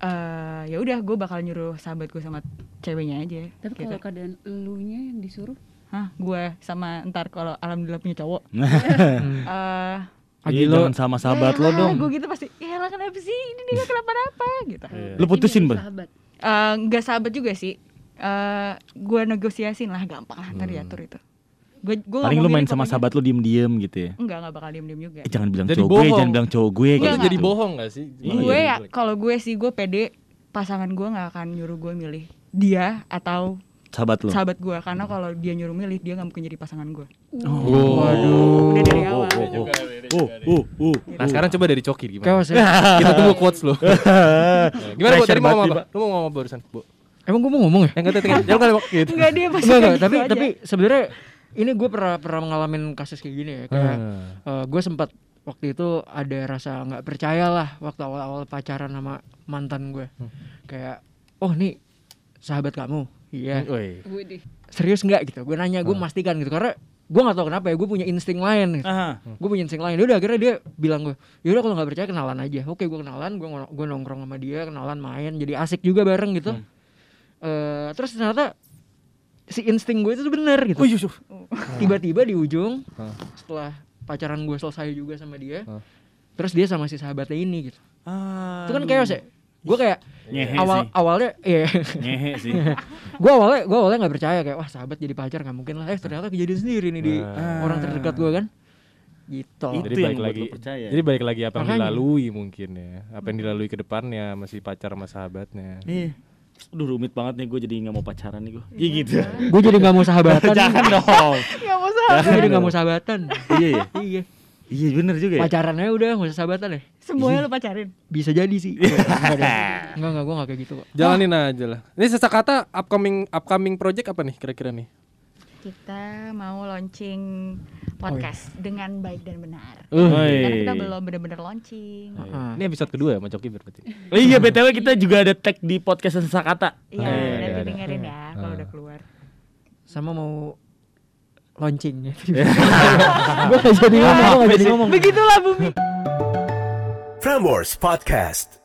[SPEAKER 5] Eh ya udah gue bakal nyuruh sahabat gue sama ceweknya aja.
[SPEAKER 6] Tapi
[SPEAKER 5] gitu.
[SPEAKER 6] kalau keadaan elunya yang disuruh,
[SPEAKER 5] Hah, gue sama ntar kalau alhamdulillah punya cowok. Eh
[SPEAKER 4] Iya, jangan sama sahabat lo dong.
[SPEAKER 5] Gue gitu pasti, ya lah kenapa sih ini dia gak kenapa-napa gitu.
[SPEAKER 4] Lu putusin, Bang.
[SPEAKER 6] sahabat.
[SPEAKER 5] Eh, Nggak sahabat juga sih. Eh gue negosiasin lah gampang lah ntar
[SPEAKER 4] Hmm.
[SPEAKER 5] diatur itu. Gue gue
[SPEAKER 4] Paling lu main sama sahabat lu diem-diem gitu ya.
[SPEAKER 5] Enggak enggak bakal diem diem juga.
[SPEAKER 4] Eh, jangan bilang
[SPEAKER 3] Jadi
[SPEAKER 4] cowok gue,
[SPEAKER 3] bohong.
[SPEAKER 4] jangan bilang cowok gue
[SPEAKER 3] Itu
[SPEAKER 5] Enggak,
[SPEAKER 4] gitu.
[SPEAKER 3] jadi bohong gak sih
[SPEAKER 5] gue ya kalau gue sih gue pede pasangan gue nggak akan nyuruh gue milih dia atau
[SPEAKER 4] Sahabat lu.
[SPEAKER 5] sahabat gue karena kalau dia nyuruh milih dia nggak mungkin jadi pasangan gue.
[SPEAKER 3] Waduh.
[SPEAKER 5] Udah dari awal.
[SPEAKER 4] Oh, oh, oh.
[SPEAKER 3] Nah sekarang coba dari Coki gimana?
[SPEAKER 2] Ya.
[SPEAKER 3] Kita tunggu quotes lu. Nah, Gimana Bu? Tadi mau ngomong apa? Lu mau ngomong apa barusan, Bu?
[SPEAKER 2] Emang gue mau ngomong ya?
[SPEAKER 5] Enggak dia
[SPEAKER 2] Enggak enggak, tapi
[SPEAKER 5] gitu aja.
[SPEAKER 2] tapi sebenarnya ini gue pernah pernah mengalami kasus kayak gini ya kayak gue sempat waktu itu ada rasa nggak percaya lah waktu awal-awal pacaran sama mantan gue kayak oh nih sahabat kamu. Iya.
[SPEAKER 3] Woi.
[SPEAKER 6] Widih.
[SPEAKER 2] serius nggak? Gitu. Gue nanya gue memastikan gitu karena gue nggak tahu kenapa ya gue punya insting lain gitu. Gue punya insting lain. Udah akhirnya dia bilang gue yaudah kalau nggak percaya kenalan aja. Oke gue kenalan gue gue nongkrong sama dia kenalan main jadi asik juga bareng gitu. Eh, terus ternyata si insting gue itu bener gitu
[SPEAKER 3] Oh, Yusuf.
[SPEAKER 2] tiba-tiba di ujung
[SPEAKER 3] Hah.
[SPEAKER 2] setelah pacaran gue selesai juga sama dia
[SPEAKER 3] Hah.
[SPEAKER 2] terus dia sama si sahabatnya ini gitu
[SPEAKER 4] ah,
[SPEAKER 2] itu kan chaos ya gue kayak
[SPEAKER 4] Nyehe
[SPEAKER 2] awal
[SPEAKER 4] sih.
[SPEAKER 2] awalnya iya
[SPEAKER 4] Nyehe sih.
[SPEAKER 2] gue awalnya gue awalnya nggak percaya kayak wah sahabat jadi pacar nggak mungkin lah eh ternyata kejadian sendiri nih di
[SPEAKER 3] Nah.
[SPEAKER 2] orang terdekat gue kan gitu
[SPEAKER 4] Itu
[SPEAKER 3] Jadi balik lagi.
[SPEAKER 4] percaya.
[SPEAKER 3] Jadi balik lagi apa yang
[SPEAKER 2] Makanya.
[SPEAKER 3] dilalui mungkin ya. Apa yang dilalui ke depannya masih pacar sama sahabatnya.
[SPEAKER 4] Iya. Aduh rumit banget nih gue jadi nggak mau pacaran nih gue. Iya gitu.
[SPEAKER 2] gue jadi nggak mau sahabatan
[SPEAKER 4] Jangan dong.
[SPEAKER 5] Nggak mau sahabat.
[SPEAKER 2] gue jadi nggak mau sahabatan
[SPEAKER 4] iya ya.
[SPEAKER 2] iya
[SPEAKER 4] Iya bener juga ya.
[SPEAKER 2] pacarannya udah nggak usah sahabatan ya
[SPEAKER 5] Semuanya lu pacarin.
[SPEAKER 2] bisa jadi sih enggak enggak gue nggak kayak gitu kok
[SPEAKER 3] Jalanin aja lah. Ini sesak kata upcoming upcoming project apa nih kira-kira nih?
[SPEAKER 5] Kita mau launching podcast dengan baik dan benar.
[SPEAKER 4] Oi.
[SPEAKER 5] Karena kita belum bener-bener launching.
[SPEAKER 2] Ah.
[SPEAKER 3] Ini episode kedua ya sama Coki berarti.
[SPEAKER 4] Oh iya btw kita juga ada tag di podcast Sensakata.
[SPEAKER 5] Iya,
[SPEAKER 3] iya,
[SPEAKER 5] nanti
[SPEAKER 3] iya,
[SPEAKER 5] dengerin ya kalau
[SPEAKER 3] Ah.
[SPEAKER 5] udah keluar.
[SPEAKER 2] sama mau launching ya gue gak jadi ngomong gue gak jadi ngomong
[SPEAKER 5] Begitulah bumi.
[SPEAKER 1] Prambors Podcast.